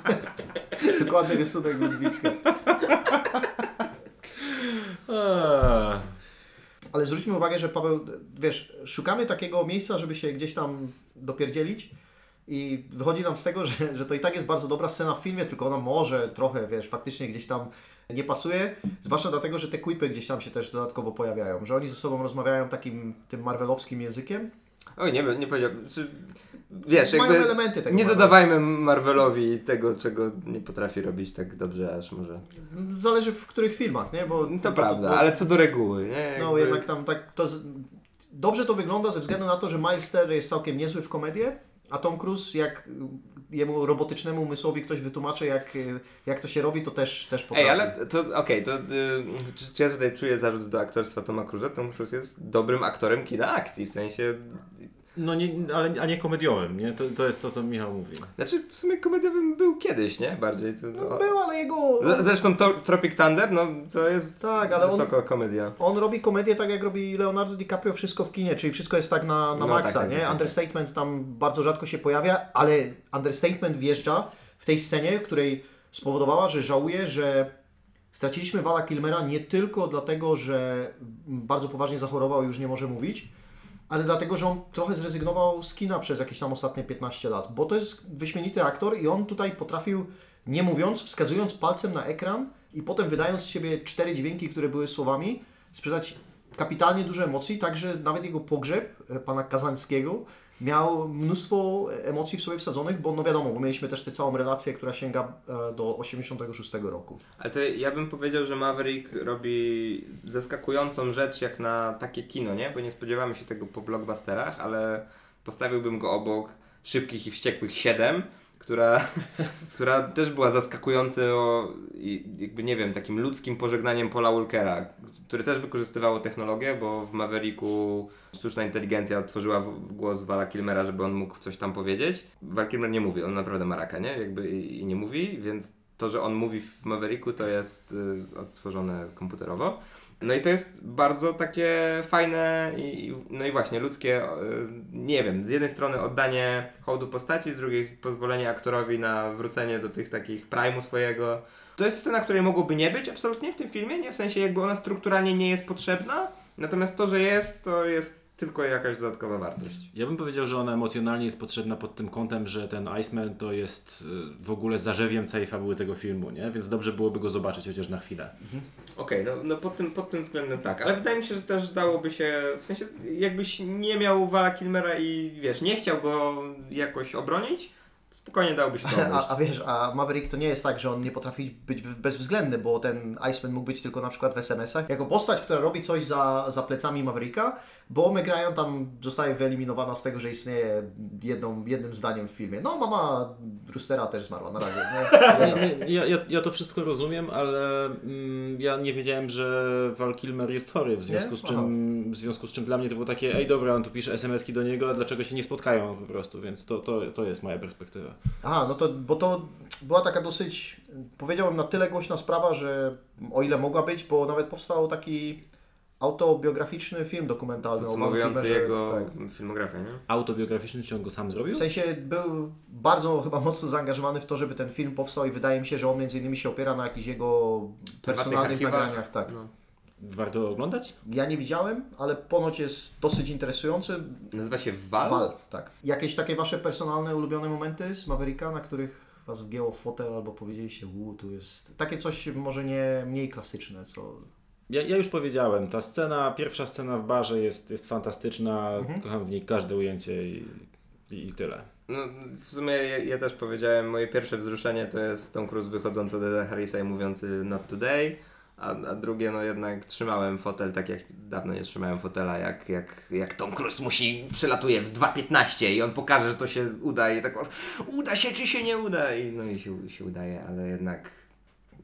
dokładny rysunek Ludwiczka. Ale zwróćmy uwagę, że Paweł, wiesz, szukamy takiego miejsca, żeby się gdzieś tam dopierdzielić I wychodzi nam z tego, że, że to i tak jest bardzo dobra scena w filmie, tylko ona może trochę, wiesz, faktycznie gdzieś tam nie pasuje, zwłaszcza dlatego, że te quipy gdzieś tam się też dodatkowo pojawiają, że oni ze sobą rozmawiają takim tym marvelowskim językiem. Oj, nie, nie powiedział. Czy, wiesz, Mają jakby elementy tego nie Marvela. dodawajmy Marvelowi tego, czego nie potrafi robić tak dobrze, aż może. Zależy w których filmach, nie? Bo, To bo prawda, bo- ale co do reguły, nie? No Jakby- jednak tam tak to z... dobrze to wygląda ze względu na to, że Miles Teller jest całkiem niezły w komedię, a Tom Cruise jak jemu robotycznemu umysłowi ktoś wytłumaczy jak, jak to się robi, to też, też potrafi. Ej, ale to okej, to y, czy, czy ja tutaj czuję zarzut do aktorstwa Toma Cruise'a? Tom Cruise jest dobrym aktorem kina akcji, w sensie... No nie, ale, a nie komediowym, nie? To, to jest to, co Michał mówi. Znaczy w sumie komediowym był kiedyś, nie? Bardziej. To, No, no, był, ale jego... Z- Zresztą to, Tropic Thunder, no to jest Tak, ale on- wysoko komedia. On robi komedię tak jak robi Leonardo DiCaprio wszystko w kinie, czyli wszystko jest tak na, na No, maksa, tak, tak, nie? tak, tak. Understatement tam bardzo rzadko się pojawia, ale understatement wjeżdża w tej scenie, w której spowodowała, że żałuje, że straciliśmy Vala Kilmera nie tylko dlatego, że bardzo poważnie zachorował i już nie może mówić, ale dlatego, że on trochę zrezygnował z kina przez jakieś tam ostatnie 15 lat, bo to jest wyśmienity aktor i on tutaj potrafił, nie mówiąc, wskazując palcem na ekran i potem wydając z siebie cztery dźwięki, które były słowami, sprzedać kapitalnie dużo emocji, także nawet jego pogrzeb, e, pana Kazańskiego, miał mnóstwo emocji w sobie wsadzonych, bo no wiadomo, bo mieliśmy też tę całą relację, która sięga e, do 86 roku. Ale to ja bym powiedział, że Maverick robi zaskakującą rzecz jak na takie kino, nie? Bo nie spodziewamy się tego po blockbusterach, ale postawiłbym go obok Szybkich i Wściekłych 7, która, która też była zaskakującym, o, i jakby nie wiem, takim ludzkim pożegnaniem Paula Walkera, który też wykorzystywało technologię, bo w Mavericku sztuczna inteligencja otworzyła głos Vala Kilmera, żeby on mógł coś tam powiedzieć. Val Kilmer nie mówi, on naprawdę ma raka, nie? Jakby i, i nie mówi, więc to, że on mówi w Mavericku, to jest y, odtworzone komputerowo. No i to jest bardzo takie fajne i, no i właśnie ludzkie, y, nie wiem, z jednej strony oddanie hołdu postaci, z drugiej pozwolenie aktorowi na wrócenie do tych takich primu swojego. To jest scena, której mogłoby nie być absolutnie w tym filmie, nie? W sensie jakby ona strukturalnie nie jest potrzebna, natomiast to, że jest, to jest tylko jakaś dodatkowa wartość. Ja bym powiedział, że ona emocjonalnie jest potrzebna pod tym kątem, że ten Iceman to jest y, w ogóle zarzewiem całej fabuły tego filmu, nie? Więc dobrze byłoby go zobaczyć chociaż na chwilę. Okej, no, no pod, tym, pod tym względem tak, ale wydaje mi się, że też dałoby się, w sensie jakbyś nie miał Vala Kilmera i wiesz, nie chciał go jakoś obronić, spokojnie dałoby się to. A, a wiesz, a Maverick to nie jest tak, że on nie potrafi być bezwzględny, bo ten Iceman mógł być tylko na przykład w SMS-ach. Jako postać, która robi coś za, za plecami Mavericka, bo Meg Ryan tam zostaje wyeliminowana z tego, że istnieje jedną, jednym zdaniem w filmie. No, mama Roostera też zmarła na razie. Nie? Nie, ja, ja to wszystko rozumiem, ale mm, ja nie wiedziałem, że Val Kilmer jest chory, w związku, z czym, w związku z czym dla mnie to było takie, ej dobra, on tu pisze SMS-ki do niego, a dlaczego się nie spotkają po prostu, więc to, to, to jest moja perspektywa. Aha, no to, bo to była taka dosyć, powiedziałbym, na tyle głośna sprawa, że o ile mogła być, bo nawet powstał taki autobiograficzny film dokumentalny Podsumowujący Val jego tak. filmografię, nie? Autobiograficzny, czy on go sam zrobił? W sensie był bardzo chyba mocno zaangażowany w to, żeby ten film powstał i wydaje mi się, że on między innymi się opiera na jakichś jego personalnych nagraniach. Tak. No. Warto oglądać? Ja nie widziałem, ale ponoć jest dosyć interesujący. Nazywa się Val? Wal, tak. Jakieś takie wasze personalne, ulubione momenty z Mavericka, na których was wgięło w fotel albo powiedzieliście, u, tu jest... Takie coś może nie mniej klasyczne, co... Ja, ja już powiedziałem, ta scena, pierwsza scena w barze jest, jest fantastyczna, kocham w niej każde ujęcie i, i, i tyle. No, w sumie ja, ja też powiedziałem, moje pierwsze wzruszenie to jest Tom Cruise wychodzący do Eda Harrisa i mówiący not today, a, a drugie no jednak trzymałem fotel tak jak dawno nie trzymałem fotela, jak, jak, jak Tom Cruise musi, przylatuje w 2.15 i on pokaże, że to się uda i tak uda się czy się nie uda? I no i się, się udaje, ale jednak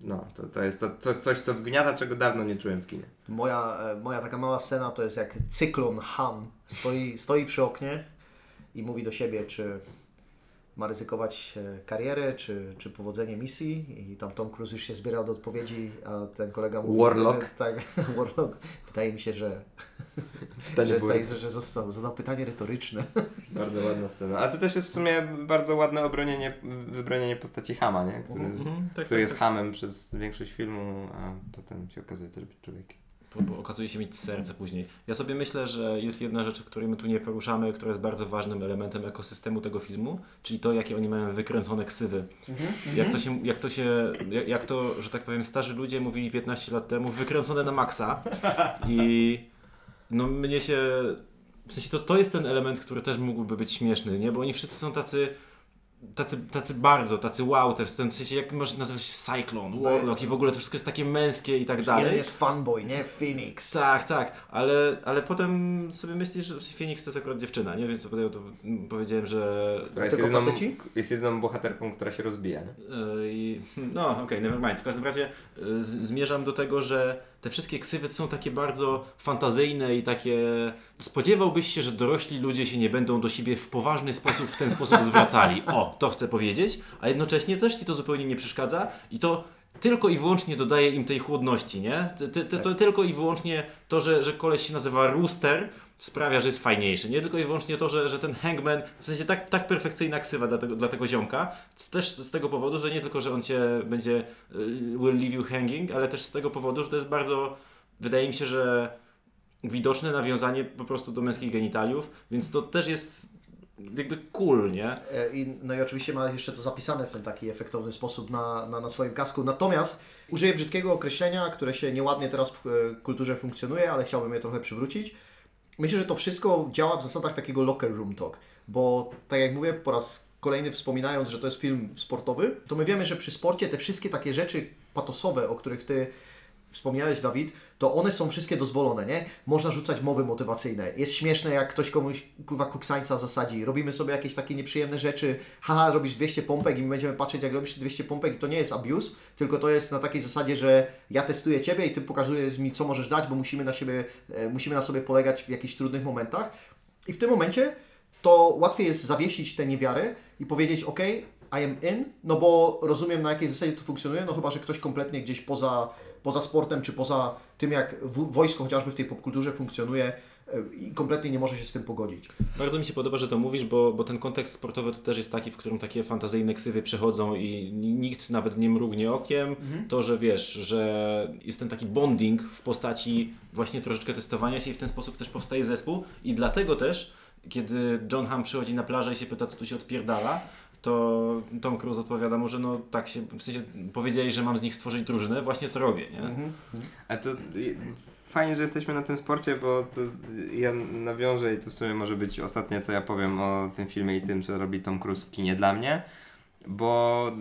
no to, to jest to, coś, coś co wgniata, czego dawno nie czułem w kinie. Moja, e, moja taka mała scena to jest jak cyklon Han stoi, stoi przy oknie i mówi do siebie, czy ma ryzykować e, karierę, czy, czy powodzenie misji i tam Tom Cruise już się zbiera do odpowiedzi, a ten kolega mówi... Warlock. Tak, Warlock. Wydaje mi się, że, Pytanie że, tutaj, że, że został, zadał pytanie retoryczne. bardzo ładna scena. A to też jest w sumie bardzo ładne obronienie, wybronienie postaci Hama, nie? Który, tak, który jest hamem przez większość filmu, a potem się okazuje też być człowiekiem. Okazuje się mieć serce później. Ja sobie myślę, że jest jedna rzecz, której my tu nie poruszamy, która jest bardzo ważnym elementem ekosystemu tego filmu, czyli to, jakie oni mają wykręcone ksywy. Jak to się, jak to się, jak to, że tak powiem, starzy ludzie mówili 15 lat temu, wykręcone na maksa i no mnie się, w sensie to, to jest ten element, który też mógłby być śmieszny, nie? Bo oni wszyscy są tacy tacy, tacy bardzo, tacy wow, też w tym sensie jak możesz nazywać się Cyclone, Warlock i w ogóle to wszystko jest takie męskie i tak Jeden dalej. jest fanboy, nie? Phoenix. Tak, tak, ale, ale potem sobie myślisz, że Phoenix to jest akurat dziewczyna, nie? Więc dlatego to powiedziałem, że... Która jest jedyną, faceci? jest jedyną bohaterką, która się rozbija. Nie? Yy, i- No, okej, never mind. W każdym razie yy, z, zmierzam do tego, że te wszystkie ksywy są takie bardzo fantazyjne i takie... Spodziewałbyś się, że dorośli ludzie się nie będą do siebie w poważny sposób w ten sposób zwracali. O, to chcę powiedzieć, a jednocześnie też ci to zupełnie nie przeszkadza i to tylko i wyłącznie dodaje im tej chłodności, nie? Ty, ty, ty, to tylko i wyłącznie to, że, że koleś się nazywa Rooster sprawia, że jest fajniejszy. Nie tylko i wyłącznie to, że, że ten Hangman, w sensie tak, tak perfekcyjna ksywa dla tego, dla tego ziomka, też z tego powodu, że nie tylko, że on cię będzie y, will leave you hanging, ale też z tego powodu, że to jest bardzo, wydaje mi się, że widoczne nawiązanie po prostu do męskich genitaliów, więc to też jest jakby cool, nie? E, I, no i oczywiście ma jeszcze to zapisane w ten taki efektowny sposób na, na, na swoim kasku. Natomiast użyję brzydkiego określenia, które się nieładnie teraz w e, kulturze funkcjonuje, ale chciałbym je trochę przywrócić. Myślę, że to wszystko działa w zasadach takiego locker room talk, bo tak jak mówię, po raz kolejny wspominając, że to jest film sportowy, to my wiemy, że przy sporcie te wszystkie takie rzeczy patosowe, o których Ty wspomniałeś, Dawid, to one są wszystkie dozwolone, nie? Można rzucać mowy motywacyjne. Jest śmieszne, jak ktoś komuś kurwa kuksańca zasadzi. Robimy sobie jakieś takie nieprzyjemne rzeczy. Haha, robisz 200 pompek i my będziemy patrzeć, jak robisz 200 pompek i to nie jest abuse, tylko to jest na takiej zasadzie, że ja testuję Ciebie i Ty pokazujesz mi, co możesz dać, bo musimy na siebie, e, musimy na sobie polegać w jakichś trudnych momentach. I w tym momencie to łatwiej jest zawiesić tę niewiarę i powiedzieć, ok, I am in, no bo rozumiem na jakiej zasadzie to funkcjonuje, no chyba, że ktoś kompletnie gdzieś poza, poza sportem, czy poza tym, jak wojsko chociażby w tej popkulturze funkcjonuje e, i kompletnie nie może się z tym pogodzić. Bardzo mi się podoba, że to mówisz, bo, bo ten kontekst sportowy to też jest taki, w którym takie fantazyjne ksywy przechodzą i ni- nikt nawet nie mrugnie okiem. To, że wiesz, że jest ten taki bonding w postaci właśnie troszeczkę testowania się i w ten sposób też powstaje zespół i dlatego też, kiedy John Hamm przychodzi na plażę i się pyta, co tu się odpierdala, to Tom Cruise odpowiada mu, że no tak się, w sensie powiedzieli, że mam z nich stworzyć drużynę, właśnie to robię, nie? A to fajnie, że jesteśmy na tym sporcie, bo to ja nawiążę i to w sumie może być ostatnie, co ja powiem o tym filmie i tym, co robi Tom Cruise w kinie dla mnie, bo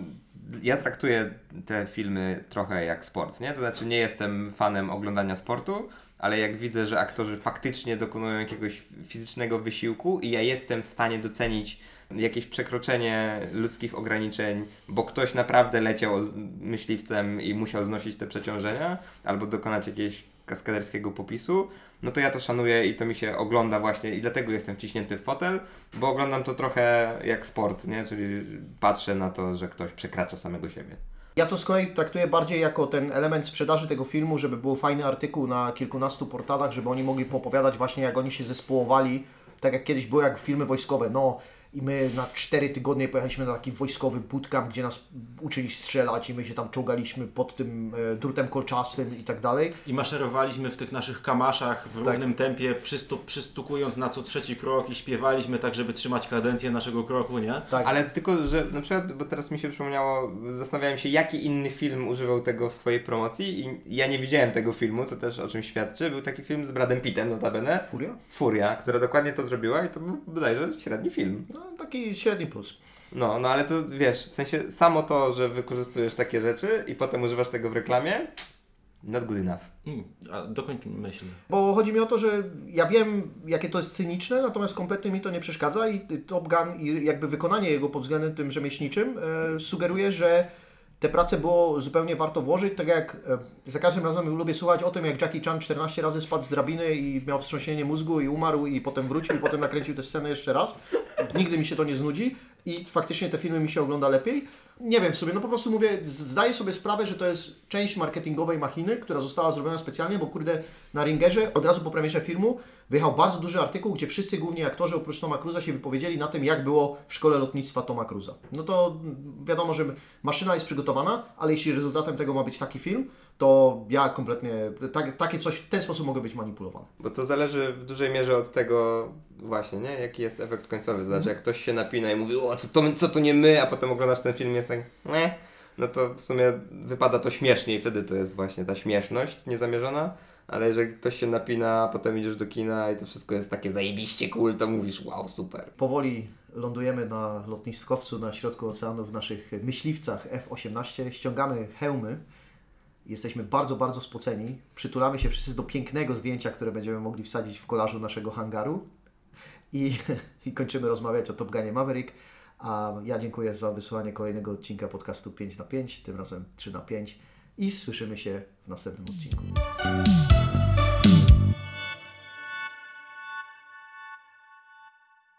ja traktuję te filmy trochę jak sport, nie? To znaczy nie jestem fanem oglądania sportu, ale jak widzę, że aktorzy faktycznie dokonują jakiegoś fizycznego wysiłku i ja jestem w stanie docenić jakieś przekroczenie ludzkich ograniczeń, bo ktoś naprawdę leciał myśliwcem i musiał znosić te przeciążenia, albo dokonać jakiegoś kaskaderskiego popisu, no to ja to szanuję i to mi się ogląda właśnie i dlatego jestem wciśnięty w fotel, bo oglądam to trochę jak sport, nie? Czyli patrzę na to, że ktoś przekracza samego siebie. Ja to z kolei traktuję bardziej jako ten element sprzedaży tego filmu, żeby był fajny artykuł na kilkunastu portalach, żeby oni mogli popowiadać właśnie jak oni się zespołowali, tak jak kiedyś były jak filmy wojskowe, no i my na cztery tygodnie pojechaliśmy na taki wojskowy bootcamp, gdzie nas uczyli strzelać i my się tam czołgaliśmy pod tym e, drutem kolczastym i tak dalej. I maszerowaliśmy w tych naszych kamaszach w równym tempie, przystu, przystukując na co trzeci krok i śpiewaliśmy tak, żeby trzymać kadencję naszego kroku, nie? Tak. Ale tylko, że na przykład, bo teraz mi się przypomniało, zastanawiałem się, jaki inny film używał tego w swojej promocji i ja nie widziałem tego filmu, co też o czym świadczy. Był taki film z Bradem Pittem notabene. Furia? Furia, która dokładnie to zrobiła i to był bodajże średni film. No taki średni plus. No, no ale to wiesz, w sensie samo to, że wykorzystujesz takie rzeczy i potem używasz tego w reklamie, not good enough. Mm, a dokończ myśl. Bo chodzi mi o to, że ja wiem, jakie to jest cyniczne, natomiast kompletnie mi to nie przeszkadza i Top Gun i jakby wykonanie jego pod względem tym rzemieślniczym e, sugeruje, że te prace było zupełnie warto włożyć, tak jak e, za każdym razem lubię słuchać o tym, jak Jackie Chan 14 razy spadł z drabiny i miał wstrząsienie mózgu i umarł i potem wrócił i potem nakręcił tę scenę jeszcze raz. Nigdy mi się to nie znudzi i faktycznie te filmy mi się ogląda lepiej. Nie wiem sobie, no po prostu mówię, zdaję sobie sprawę, że to jest część marketingowej machiny, która została zrobiona specjalnie, bo kurde, na Ringerze od razu po premierze filmu wyjechał bardzo duży artykuł, gdzie wszyscy główni aktorzy oprócz Toma Cruza się wypowiedzieli na tym, jak było w szkole lotnictwa Toma Cruza. No to wiadomo, że maszyna jest przygotowana, ale jeśli rezultatem tego ma być taki film, to ja kompletnie, tak, takie coś, w ten sposób mogę być manipulowany. Bo to zależy w dużej mierze od tego właśnie, nie? Jaki jest efekt końcowy. Znaczy, jak ktoś się napina i mówi, o, co to, co to nie my, a potem oglądasz ten film i jest tak, nie, no to w sumie wypada to śmiesznie i wtedy to jest właśnie ta śmieszność niezamierzona. Ale jeżeli ktoś się napina, a potem idziesz do kina i to wszystko jest takie zajebiście cool, to mówisz, wow, super. Powoli lądujemy na lotniskowcu na środku oceanu w naszych myśliwcach F-18, ściągamy hełmy, jesteśmy bardzo, bardzo spoceni, przytulamy się wszyscy do pięknego zdjęcia, które będziemy mogli wsadzić w kolażu naszego hangaru. I, i kończymy rozmawiać o Top Gunie Maverick, a ja dziękuję za wysłanie kolejnego odcinka podcastu 5 na 5, tym razem 3 na 5 i słyszymy się w następnym odcinku.